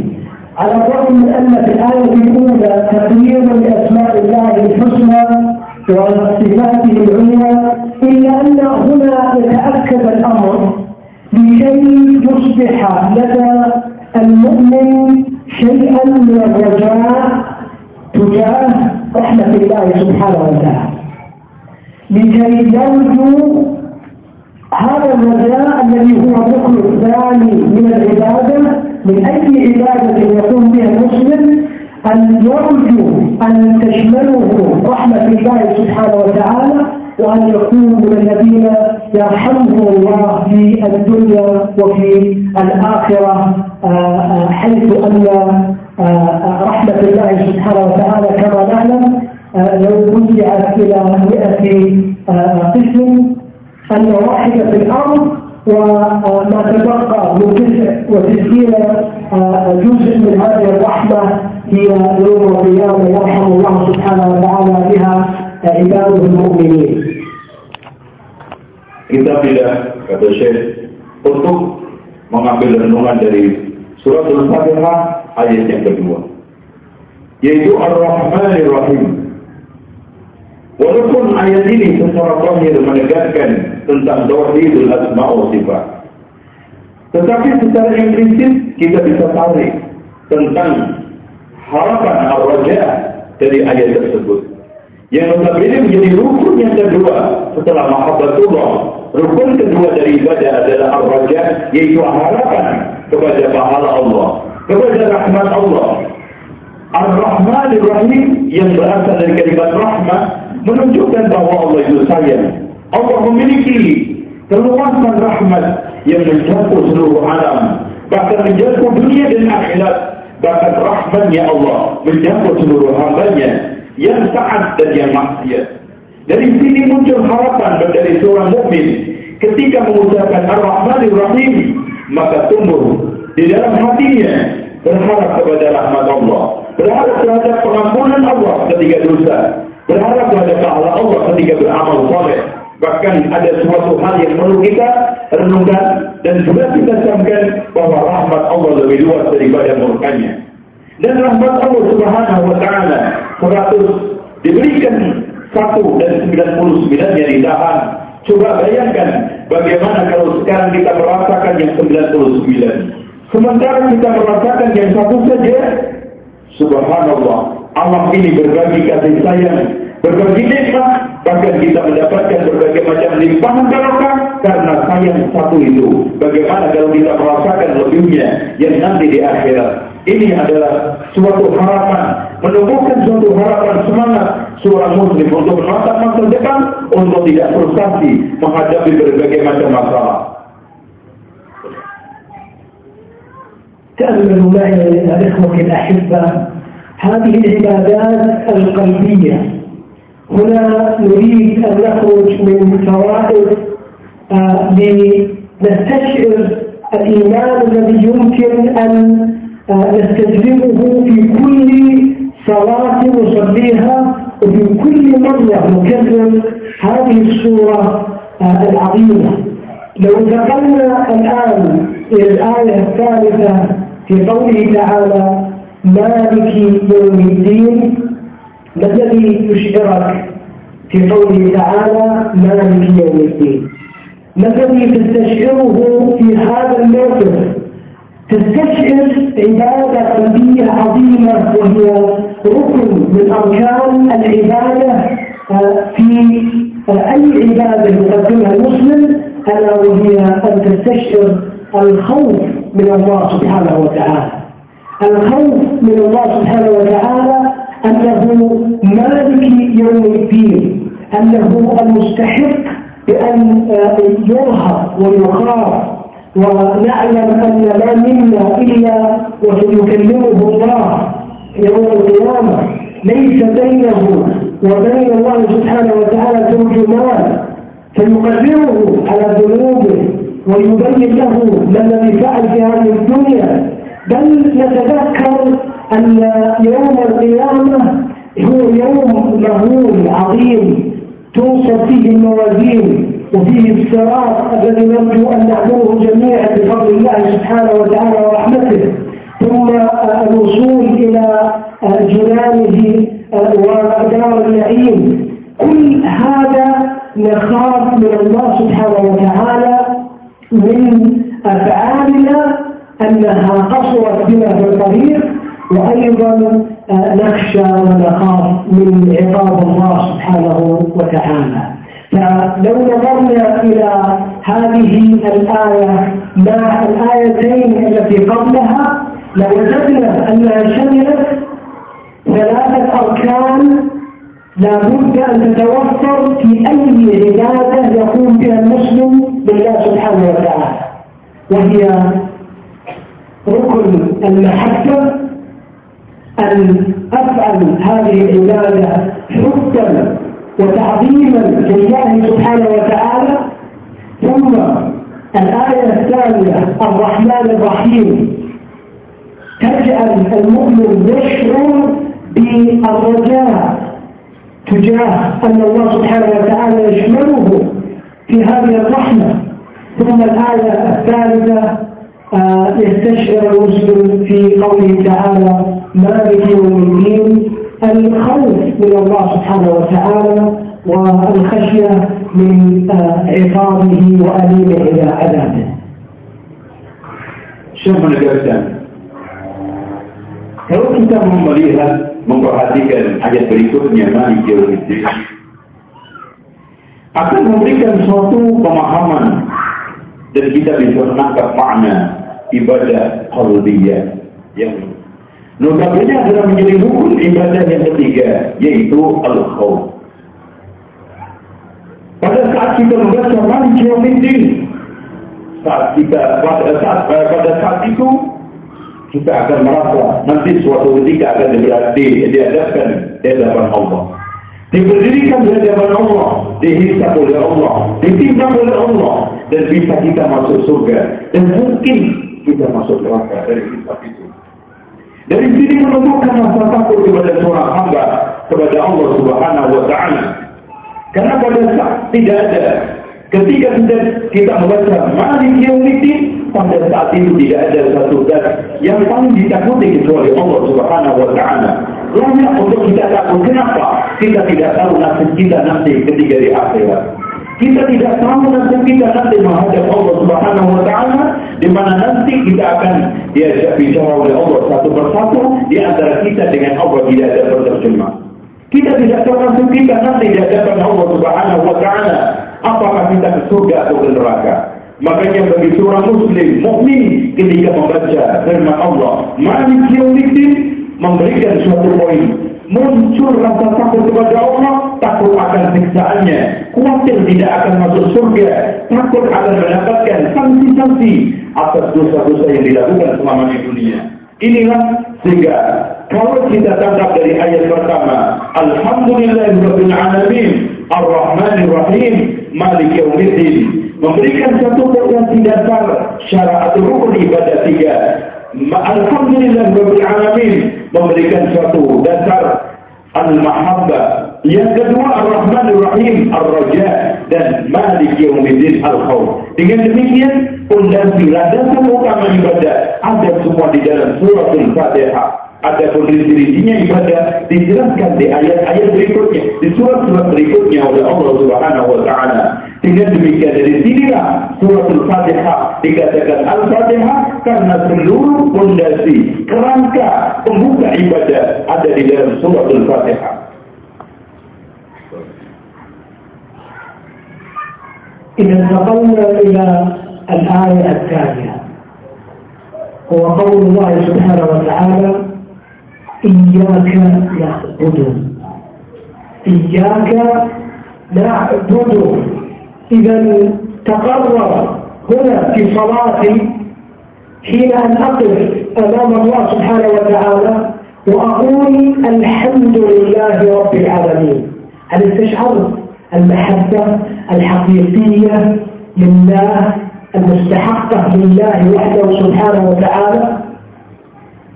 على الرغم من أن في الآية الأولى تقرير لأسماء الله الحسنى وصفاته العليا إلا أن هنا يتأكد الأمر. لكي يصبح لدى المؤمن شيئا من الرجاء تجاه رحمة الله سبحانه وتعالى لكي يرجو هذا الرجاء الذي هو الركن الثاني من العبادة من أي عبادة يقوم بها المسلم أن يرجو أن تشمله رحمة الله سبحانه وتعالى وأن يكون من الذين يرحمهم الله في الدنيا وفي الآخرة آه، آه، حيث أن آه، رحمة الله سبحانه وتعالى كما نعلم لو وزعت إلى مئة قسم أن واحدة في الأرض وما تبقى من تسع وتسعين جزء من هذه الرحمة هي يوم القيامة يرحم الله سبحانه وتعالى بها. Kita Mukminin. Kita tidak kata Syekh untuk mengambil renungan dari surat Al-Fatihah ayat yang kedua yaitu Ar-Rahmanir Rahim. Walaupun ayat ini secara zahir menegaskan tentang tauhidul asma wa sifat. Tetapi secara implisit kita bisa tarik tentang harapan al raja dari ayat tersebut. Yang notabene menjadi rukun yang kedua setelah mahabbatullah. Rukun kedua dari ibadah adalah ar-raja yaitu harapan kepada pahala Allah, kepada rahmat Allah. Ar-Rahman Ar-Rahim yang berasal dari kalimat rahmat menunjukkan bahwa Allah itu sayang. Allah memiliki keluasan rahmat yang mencakup seluruh alam, bahkan mencakup dunia dan akhirat. Bahkan rahmatnya Allah mencakup seluruh hambanya yang taat dan yang maksiat. Dari sini muncul harapan dari seorang mukmin ketika mengucapkan Ar-Rahman Ar-Rahim maka tumbuh di dalam hatinya berharap kepada rahmat Allah, berharap terhadap pengampunan Allah ketika dosa, berharap pada pahala Allah ketika beramal soleh. Bahkan ada suatu hal yang perlu kita renungkan dan juga kita camkan bahwa rahmat Allah lebih luas daripada murkanya. Dan rahmat Allah Subhanahu wa taala 100 diberikan satu dan 99 yang ditahan. Coba bayangkan bagaimana kalau sekarang kita merasakan yang 99. Sementara kita merasakan yang satu saja, Subhanallah, Allah ini berbagi kasih sayang, berbagi nikmat, bahkan kita mendapatkan berbagai macam limpahan barokah karena sayang satu itu. Bagaimana kalau kita merasakan lebihnya yang nanti di akhirat? Ini adalah suatu harapan, menumbuhkan suatu harapan semangat seorang muslim untuk menatap masa depan untuk tidak frustasi menghadapi berbagai macam masalah. تأملوا معي الإخوة الأحبة هذه العبادات القلبية هنا نريد أن نخرج من فوائد آه لنستشعر الإيمان الذي يمكن أن نستجلبه في كل صلاة نصليها وفي كل مرة نكرر هذه السورة آه، العظيمة. لو انتقلنا الآن إلى الآية الثالثة في قوله تعالى مالك يوم الدين ما الذي يشعرك في قوله تعالى مالك يوم الدين. ما الذي تستشعره في هذا الموقف؟ تستشعر عبادة قلبية عظيمة وهي ركن من أركان العبادة. في أي عبادة يقدمها المسلم ألا وهي أن تستشعر الخوف من الله سبحانه وتعالى. الخوف من الله سبحانه وتعالى أنه مالك يوم الدين أنه المستحق بأن يرهب ويخاف ونعلم أن ما منا إلا وسيكلمه الله يوم القيامة. ليس بينه وبين الله سبحانه وتعالى ترجمان. فيقرره على ذنوبه ويبين له ما الذي فعل في هذه الدنيا. بل نتذكر أن يوم القيامة هو يوم مهول عظيم. توصف فيه الموازين. وفيه الصراط الذي نرجو أن نعبره جميعا بفضل الله سبحانه وتعالى ورحمته. ثم الوصول إلى جنانه ودار النعيم. كل هذا نخاف من الله سبحانه وتعالى من أفعالنا أنها قصرت بنا في الطريق وأيضا نخشى ونخاف من عقاب الله سبحانه وتعالى. فلو نظرنا إلى هذه الآية مع الآيتين التي قبلها لوجدنا أنها شملت ثلاثة أركان لا بد أن تتوفر في أي عبادة يقوم بها المسلم بالله سبحانه وتعالى وهي ركن المحبة أن أفعل هذه العبادة حبا وتعظيما لله سبحانه وتعالى ثم الآية الثانية الرحمن الرحيم. تجعل المؤمن يشعر بالرجاء تجاه أن الله سبحانه وتعالى يشمله في هذه الرحمة. ثم الآية الثالثة آه، يستشعر المسلم في قوله تعالى مالك يوم الدين؟ الخوف من الله سبحانه وتعالى والخشية من آه، عقابه وأليمه إلى عذابه Syekh menegaskan, kalau kita melihat, memperhatikan ayat berikutnya, Malik Yawmiddin, akan memberikan suatu pemahaman dan kita bisa menangkap makna ibadah qalbiyah yang Notabene adalah menjadi rukun ibadah yang ketiga, yaitu al-khawf. Pada saat kita membaca Malik Yawmiddin, saat kita pada saat, eh, pada saat itu kita akan merasa nanti suatu ketika akan diberarti dihadapkan di hadapan Allah. Diberdirikan di hadapan Allah, dihisap oleh Allah, ditimbang oleh Allah, dan bisa kita masuk surga. Dan mungkin kita masuk neraka dari hisap itu. Dari sini menunjukkan rasa takut kepada seorang hamba kepada Allah Subhanahu wa taala. Karena pada saat tidak ada ketika kita kita membaca Malik Yaumiddin pada saat itu tidak ada satu zat yang paling ditakuti kecuali Allah Subhanahu wa taala. Banyak untuk kita takut. Kenapa? Kita tidak tahu nasib kita nanti ketika di akhirat. Kita tidak tahu nanti kita nanti menghadap Allah Subhanahu wa taala di mana nanti kita akan diajak bicara oleh Allah satu persatu di antara kita dengan Allah tidak ada berterjemah. Kita tidak tahu nanti kita nanti di hadapan Allah Subhanahu wa taala apakah kita ke surga atau ke neraka. Makanya bagi seorang muslim, mukmin ketika membaca firman Allah, Malik Yaumiddin memberikan suatu poin muncul rasa takut kepada Allah, takut akan siksaannya, khawatir tidak akan masuk surga, takut akan mendapatkan sanksi-sanksi atas dosa-dosa yang dilakukan selama di dunia. Inilah sehingga kalau kita tangkap dari ayat pertama, Alhamdulillahirabbil alamin, Ar-Rahmanir Rahim, Malik Yaumiddin, memberikan satu potensi dasar syariat rukun ibadah tiga. Alhamdulillahirabbil alamin, memberikan suatu dasar al-mahabbah. Yang kedua Ar-Rahman Ar-Rahim Ar-Raja dan Malik Yawmiddin Al-Khawf. Dengan demikian pondasi landasan utama ibadah ada semua di dalam surah Al-Fatihah. Ada dirinya ibadah dijelaskan di ayat-ayat berikutnya, di surat-surat berikutnya oleh Allah Subhanahu wa taala. Dengan demikian dari sinilah surat Al-Fatihah dikatakan Al-Fatihah karena seluruh fondasi kerangka pembuka ibadah ada di dalam surat Al-Fatihah. إذا انتقلنا إلى الآية الثانية هو قول الله سبحانه وتعالى إياك نعبد إياك نعبد إذا تقرر هنا في صلاتي حين أن أقف أمام الله سبحانه وتعالى وأقول الحمد لله رب العالمين. هل استشعرت المحبة الحقيقية لله المستحقة لله وحده سبحانه وتعالى.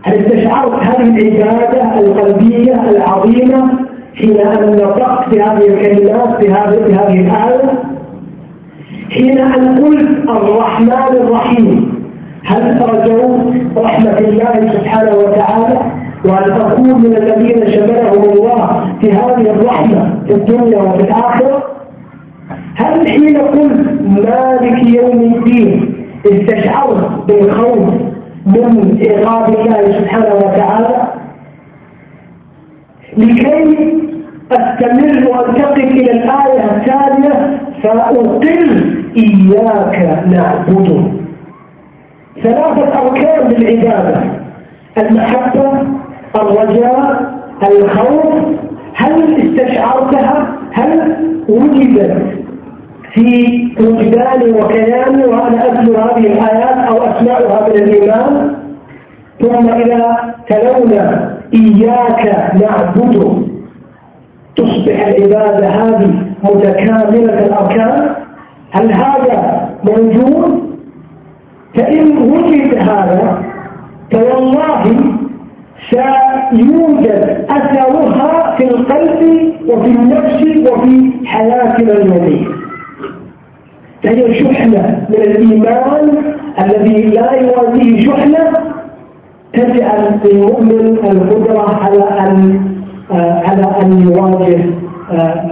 هل استشعرت هذه العبادة القلبية العظيمة حين أن نطقت بهذه الكلمات بهذه الآية. حين أن قلت الرحمن الرحيم هل رجوت رحمة الله سبحانه وتعالى؟ وأن تكون من الذين شملهم الله في هذه الرحمة في الدنيا وفي الآخرة؟ هل حين قلت مالك يوم الدين استشعرت بالخوف من عقاب الله سبحانه وتعالى؟ لكي أستمر وانتقل إلى الآية الثانية فاقل إياك نعبد. ثلاثة أركان للعبادة. المحبة الرجاء الخوف. هل استشعرتها؟ هل وجدت في وجداني وكياني وأنا أتلو هذه الآيات أو أسمعها من الإيمان؟ ثم إذا تلونا إياك نعبد. تصبح العبادة هذه متكاملة الأركان؟ هل هذا موجود؟ فإن وجد هذا فوالله سيوجد أثرها في القلب وفي النفس وفي حياتنا اليومية. فهي شحنة من الإيمان الذي لا يوازيه شحنة تجعل للمؤمن القدرة على أن على أن يواجه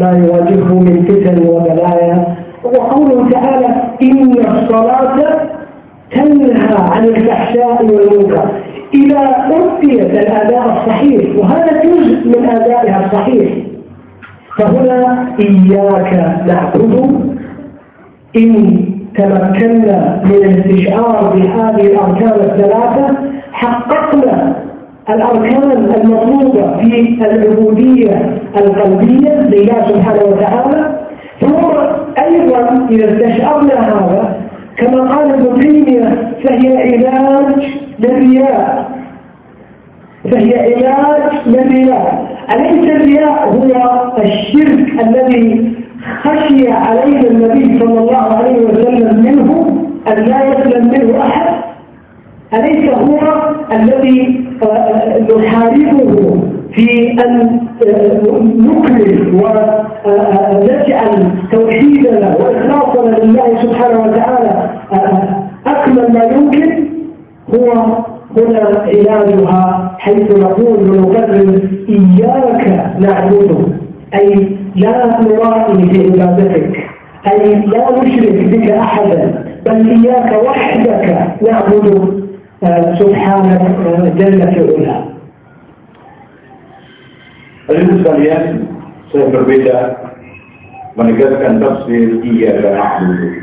ما يواجهه من فتن وبلايا. وقوله تعالى إن الصلاة تنهى عن الفحشاء والمنكر. إذا أديت الأداء الصحيح وهذا جزء من أدائها الصحيح فهنا إياك نعبد. إن تمكنا من الاستشعار بهذه الأركان الثلاثة حققنا الأركان المطلوبة في العبودية القلبية لله سبحانه وتعالى ثم أيضا إذا استشعرنا هذا كما قال ابن تيمية فهي علاج للرياء. فهي علاج للرياء. أليس الرياء هو الشرك الذي خشي عليه النبي صلى الله عليه وسلم منه أن لا يسلم منه أحد؟ أليس هو الذي نحاربه في أن نكمل ونجعل توحيدنا وإخلاصنا لله سبحانه وتعالى أكمل ما يمكن؟ هو هنا علاجها حيث نقول ونكرر إياك نعبد أي لا نرائي في عبادتك أي لا نشرك بك أحدا بل إياك وحدك نعبد سبحانك جل في علاه Hadirin sekalian, saya berbeda menegaskan tafsir iya dan ahlu.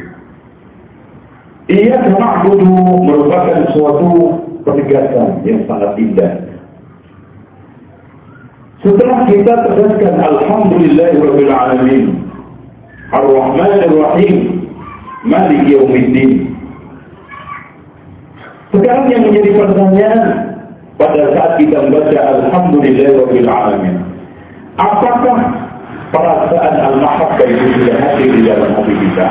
Ia kena dulu merupakan suatu penegasan yang sangat indah. Setelah kita tegaskan Alhamdulillahirrahmanirrahim Ar-Rahmanirrahim Malik Yawmiddin Sekarang yang menjadi pertanyaan pada saat kita membaca Alhamdulillahirrahmanirrahim Apakah perasaan Al-Mahabbah itu sudah hadir di dalam hati kita?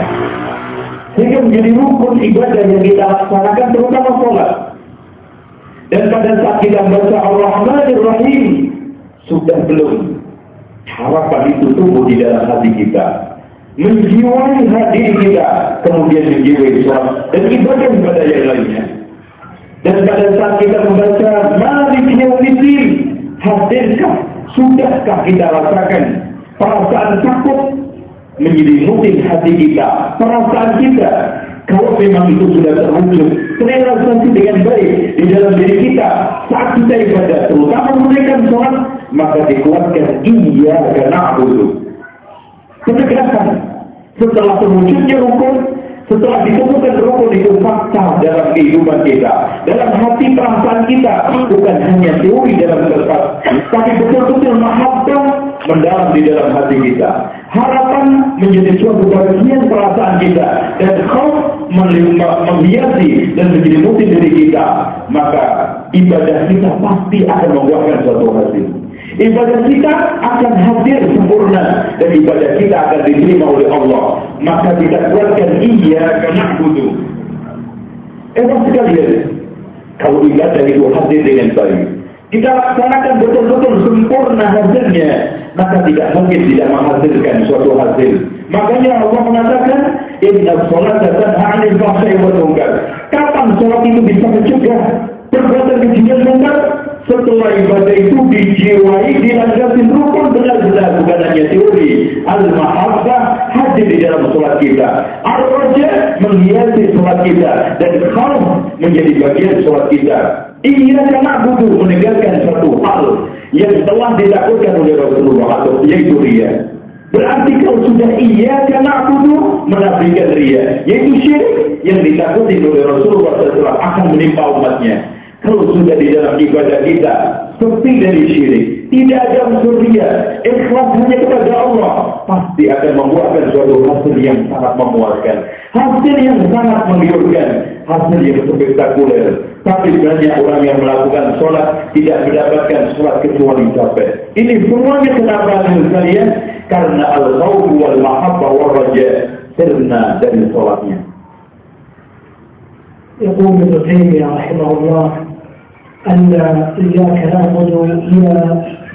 Sehingga menjadi rukun ibadah yang kita laksanakan terutama sholat. Dan pada saat kita membaca Ar-Rahmanir-Rahim, sudah belum harapan itu tumbuh di dalam hati kita. Menjiwai hati kita, kemudian menjiwai sholat dan ibadah-ibadah yang lainnya. Dan pada saat kita membaca Malik Yawmiddin, hadirkah, sudahkah kita rasakan perasaan takut menyelimuti hati kita, perasaan kita. Kalau memang itu sudah terwujud, terrealisasi dengan baik di dalam diri kita saat kita ibadah, terutama menunaikan sholat, maka dikuatkan iya karena abudu. Ketegasan setelah terwujudnya rukun, setelah ditemukan rukun itu fakta dalam kehidupan kita, dalam hati perasaan kita, bukan hanya teori dalam kertas, tapi betul-betul mahabbah mendalam di dalam hati kita. Harapan menjadi suatu bagian perasaan kita dan kau menghiasi dan menjadi motif diri kita maka ibadah kita pasti akan membuahkan suatu hasil ibadah kita akan hadir sempurna dan ibadah kita akan diterima oleh Allah maka kita kuatkan iya karena butuh enak sekali kalau ibadah itu hadir dengan baik kita laksanakan betul-betul sempurna hasilnya, maka tidak mungkin tidak menghasilkan suatu hasil. Makanya Allah mengatakan, Inna sholat dan 'anil fahsya'i munkar. Kapan sholat itu bisa mencegah perbuatan keji dan munkar? Setelah ibadah itu dijiwai, dilandasi rukun benar-benar bukan hanya teori. Al-mahabbah hadir di dalam sholat kita. Al-raja menghiasi sholat kita dan khauf menjadi bagian sholat kita. Ia kena butuh menegakkan satu hal yang telah dilakukan oleh Rasulullah atau yaitu ria. Berarti kalau sudah iya kena butuh menafikan ria, yaitu syirik yang ditakuti oleh Rasulullah SAW akan menimpa umatnya. Kalau sudah di dalam ibadah kita sepi dari syirik, tidak ada unsur ria, ikhlas hanya kepada Allah, pasti akan membuahkan suatu hasil yang sangat memuaskan, hasil yang sangat menggiurkan, hasil yang spektakuler. Tapi banyak orang yang melakukan sholat tidak mendapatkan sholat kecuali capek. Ini semuanya kenapa sekalian? Karena al-khawf wal mahabbah wal raja sirna dari sholatnya. يقول ابن تيمية رحمه الله أن إياك نعبد هي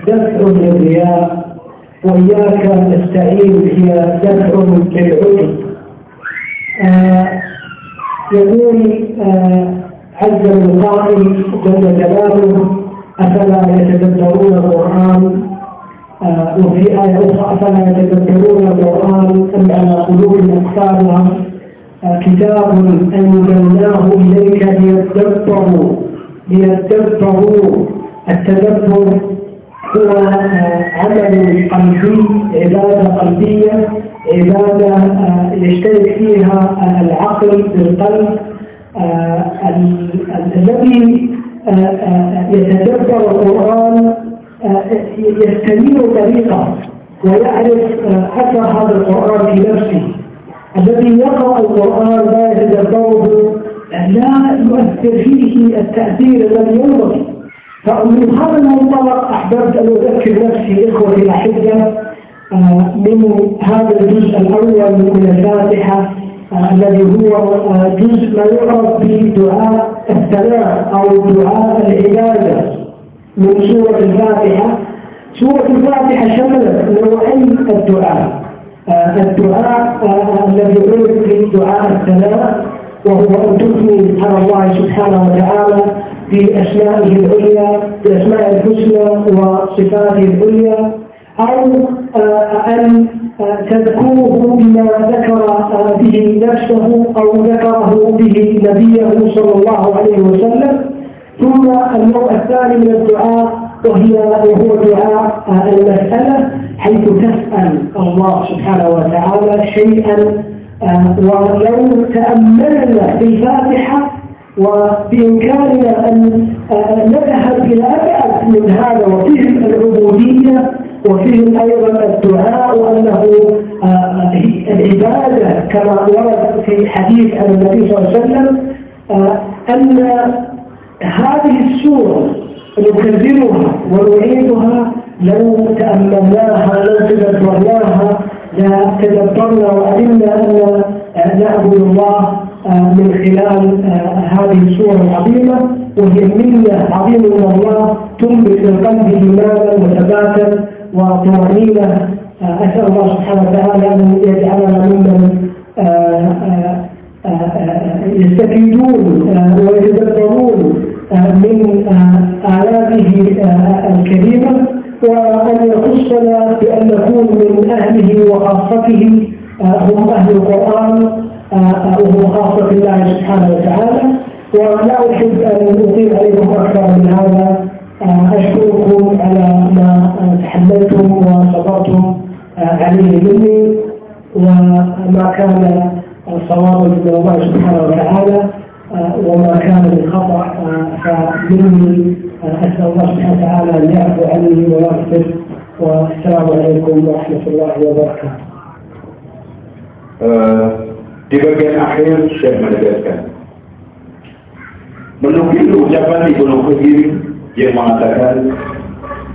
دفع للرياء وإياك نستعين هي دفع للعجب يقول آه عز من قائل جل جلاله أفلا يتدبرون القرآن؟ آه وفي آية أخرى أفلا يتدبرون القرآن أم على قلوب أقفالها؟ آه كتاب أنزلناه إليك ليتدبروا. ليتدبروا التدبر هو عمل قلبي عبادة قلبية عبادة يشترك فيها العقل بالقلب الذي يتدبر القرآن يستنير طريقه ويعرف أثر هذا القرآن في نفسه. الذي يقرأ القرآن لا يتدبره لا يؤثر فيه التأثير الذي ينبغي. فمن هذا المنطلق أحببت أن أذكر نفسي إخوتي الأحبة آه، من هذا الجزء الأول من الفاتحة آه، الذي هو آه، جزء ما يعرف بدعاء الثناء أو دعاء العبادة. من سورة الفاتحة سورة الفاتحة شملت نوعين الدعاء. الدعاء الذي عرف بدعاء الثناء وهو أن تثني على الله سبحانه وتعالى بأسمائه العليا بأسماء الحسنى وصفاته العليا أو آه، أن آه، تذكره بما ذكر آه، به نفسه أو ذكره به نبيه صلى الله عليه وسلم ثم النوع الثاني من الدعاء وهي وهو دعاء المسألة حيث تسأل الله سبحانه وتعالى شيئا ولو تأملنا في الفاتحة وبإمكاننا أن نذهب إلى أبعد من هذا وفيه العبودية وفيه أيضا الدعاء وأنه العبادة كما ورد في حديث عن النبي صلى الله عليه وسلم أن هذه السورة نكررها ونعيدها لو تأملناها لو تدبرناها لتدبرنا وعلمنا أن نعبد الله آه، من خلال آه، هذه السورة العظيمة وهي منة عظيمة من الله تنبت القلب إيمانا وثباتا وطمأنينة. آه، أسأل الله سبحانه وتعالى أن يجعلنا ممن يستفيدون ويتدبرون من آلاته الكريمة. وأن يخصنا بأن نكون من أهله وخاصته هم أهل القرآن وهو خاصة بالله سبحانه وتعالى. ولا أحب أن أطيل عليكم أكثر من هذا. أشكركم على ما تحملتم وصبرتم عليه مني. وما كان صوابا من الله سبحانه وتعالى وما كان من خطأ فمني. أسأل الله سبحانه وتعالى أن يعفو عني ويغفر والسلام عليكم ورحمة الله وبركاته. Di bagian akhir Syekh menegaskan menukil ucapan Ibnu Qayyim yang mengatakan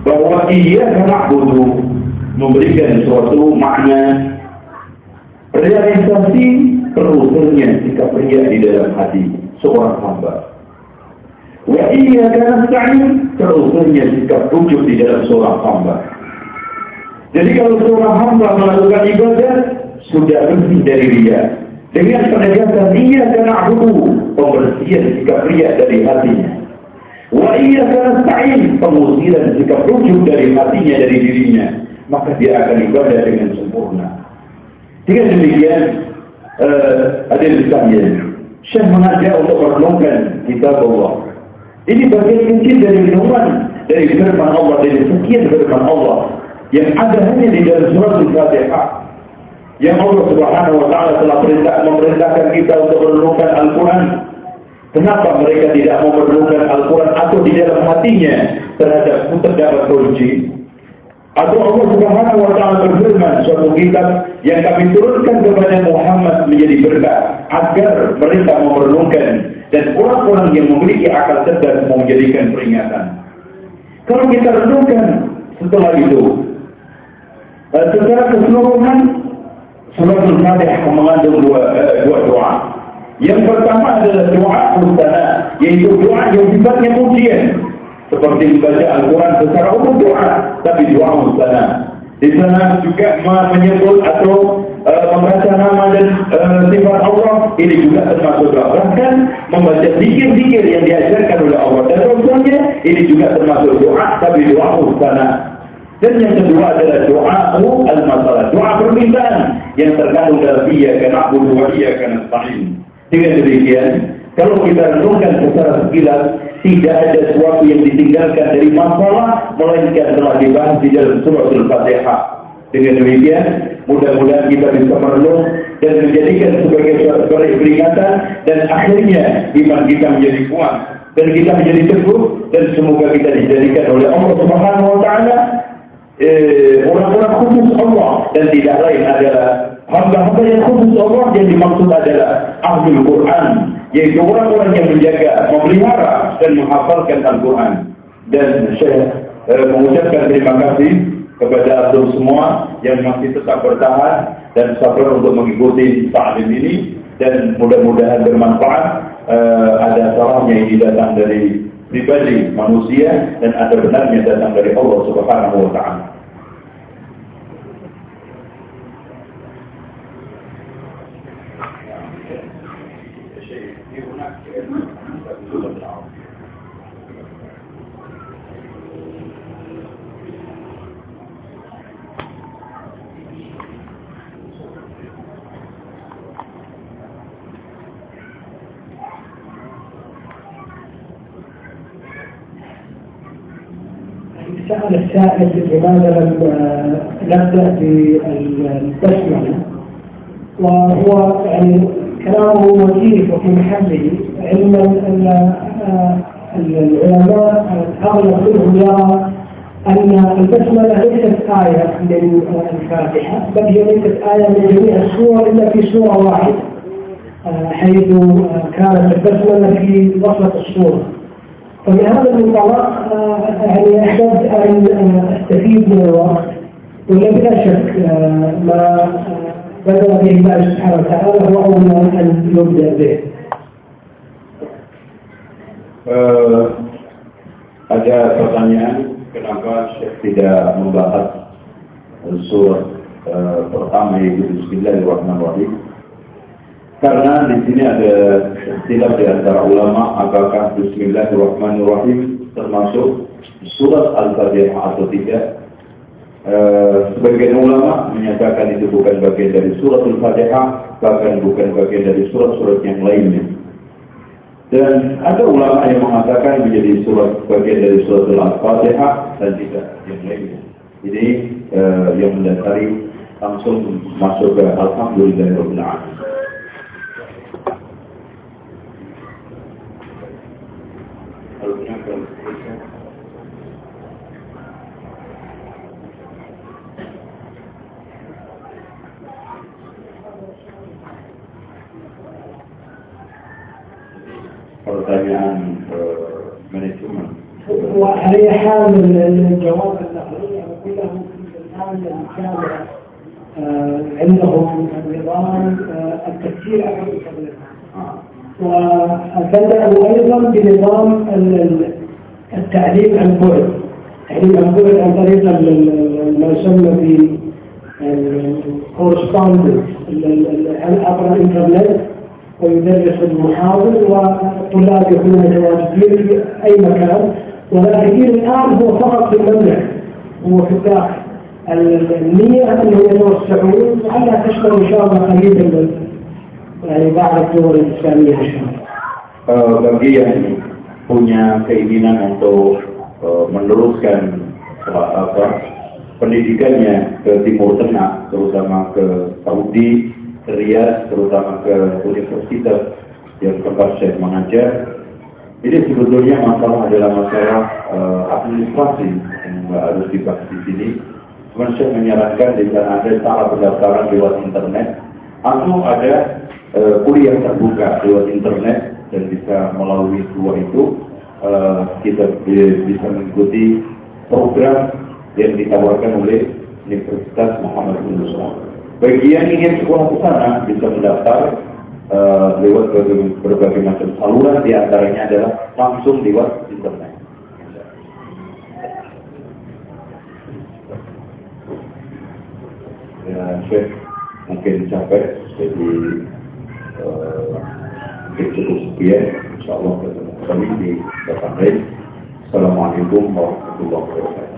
bahwa ia kena butuh memberikan suatu makna realisasi terusurnya sikap pria di dalam hati seorang hamba. Wa iya kena sa'in terusurnya sikap rujuk di dalam seorang hamba. Jadi kalau seorang hamba melakukan ibadah sudah bersih dari dia, dengan penegasan ia kena hudu pembersihan sikap ria dari hatinya. Wa ia kena sa'in pengusiran sikap rujuk dari hatinya, dari dirinya. Maka dia akan ibadah dengan sempurna. Dengan demikian, uh, ada misalnya, Syekh mengajak untuk merenungkan kitab Allah. Ini bagian kecil dari renungan dari firman Allah, dari sekian firman Allah yang ada hanya di dalam surat Al-Fatihah yang Allah Subhanahu wa taala telah perintah memerintahkan kita untuk merenungkan Al-Qur'an. Kenapa mereka tidak mau merenungkan Al-Qur'an atau di dalam hatinya terhadap terdapat kunci? Atau Allah Subhanahu wa taala berfirman suatu kitab yang kami turunkan kepada Muhammad menjadi berkah agar mereka mau merenungkan dan orang-orang yang memiliki akal cerdas menjadikan peringatan. Kalau kita renungkan setelah itu, eh, secara keseluruhan Suratul Fatihah mengandung dua, uh, dua doa. Yang pertama adalah doa mustana, yaitu doa yang sifatnya pujian. Seperti membaca Al-Quran secara umum doa, tapi doa mustana. Di sana juga menyebut atau uh, membaca nama dan uh, sifat Allah, ini juga termasuk doa. Bahkan membaca zikir-zikir yang diajarkan oleh Allah dan Rasulnya, ini juga termasuk doa, tapi doa mustana. Dan yang kedua adalah doa al-masalah, doa permintaan yang terkandung dalam iya kena abudu wa iya sa'in. Dengan demikian, kalau kita renungkan secara sekilas, tidak ada sesuatu yang ditinggalkan dari masalah, melainkan telah dibahas di dalam surah Al-Fatihah. Dengan demikian, mudah-mudahan kita bisa merenung dan menjadikan sebagai suatu peringatan dan akhirnya iman kita menjadi kuat dan kita menjadi teguh dan semoga kita dijadikan oleh Allah Subhanahu wa taala Eh, orang-orang khusus Allah dan tidak lain adalah hamba-hamba yang khusus Allah yang dimaksud adalah ahli Quran yaitu orang-orang yang menjaga, memelihara dan menghafalkan Al-Quran dan saya eh, mengucapkan terima kasih kepada Abdul semua yang masih tetap bertahan dan sabar untuk mengikuti taklim ini dan mudah-mudahan bermanfaat eh, ada salahnya ini datang dari pribadi manusia dan ada benarnya datang dari Allah Subhanahu wa taala. نبدأ بالبسملة وهو يعني كلامه وجيه وفي محله علما أن آه، العلماء أغلب منهم يرى أن البسمله ليست آية من الفاتحة بل هي ليست آية من جميع السور إلا في سورة واحدة آه، حيث كانت البسمله في وسط السوره فمن هذا المنطلق يعني احببت أن استفيد من الوقت ولا بلا شك ما بدأ به الله سبحانه وتعالى هو أولى أن يبدأ به. Uh, ada pertanyaan kenapa Syekh tidak membahas surat uh, pertama yaitu Bismillahirrahmanirrahim karena di sini ada istilah di antara ulama apakah Bismillahirrahmanirrahim termasuk surat Al-Fatihah atau tidak Eh, sebagian ulama menyatakan itu bukan bagian dari suratul Fatihah, bahkan bukan bagian dari surat-surat yang lainnya. Dan ada ulama yang mengatakan menjadi surat bagian dari suratul Al-Fatihah dan tidak yang lainnya. Ini uh, yang mendasari langsung masuk ke Alhamdulillahirabbil alamin. وعلى حال الجواب النقلي كله الان كان عندهم نظام التفكير على وبدأوا أيضا بنظام التعليم عن بعد. التعليم عن بعد عن طريق ما يسمى ب عبر الإنترنت؟ ويدرس المحاضر والطلاب يكونون متواجدين في أي مكان. ولكن الآن هو فقط في المملكة هو في الداخل النية أنهم يتوسعون لعلها تشمل إن شاء الله قريبا يعني بعض الدول الإسلامية إن شاء الله. bagi yang punya keinginan untuk uh, meneruskan apa, pendidikannya ke Timur Tengah, terutama ke Saudi, Riyadh terutama ke universitas yang tempat saya mengajar ini sebetulnya masalah adalah masalah uh, administrasi yang harus dibahas di sini cuma saya menyarankan sana ada cara pendaftaran lewat internet atau ada uh, kuliah terbuka lewat internet dan bisa melalui dua itu uh, kita bisa mengikuti program yang ditawarkan oleh Universitas Muhammad. Bagi yang ingin sekolah ke sana bisa mendaftar uh, lewat berbagai, berbagai macam saluran di antaranya adalah langsung lewat internet. Ya, mungkin capek, jadi eh, mungkin cukup sekian. Insya Allah ketemu kami di depan lain. Assalamualaikum warahmatullahi wabarakatuh.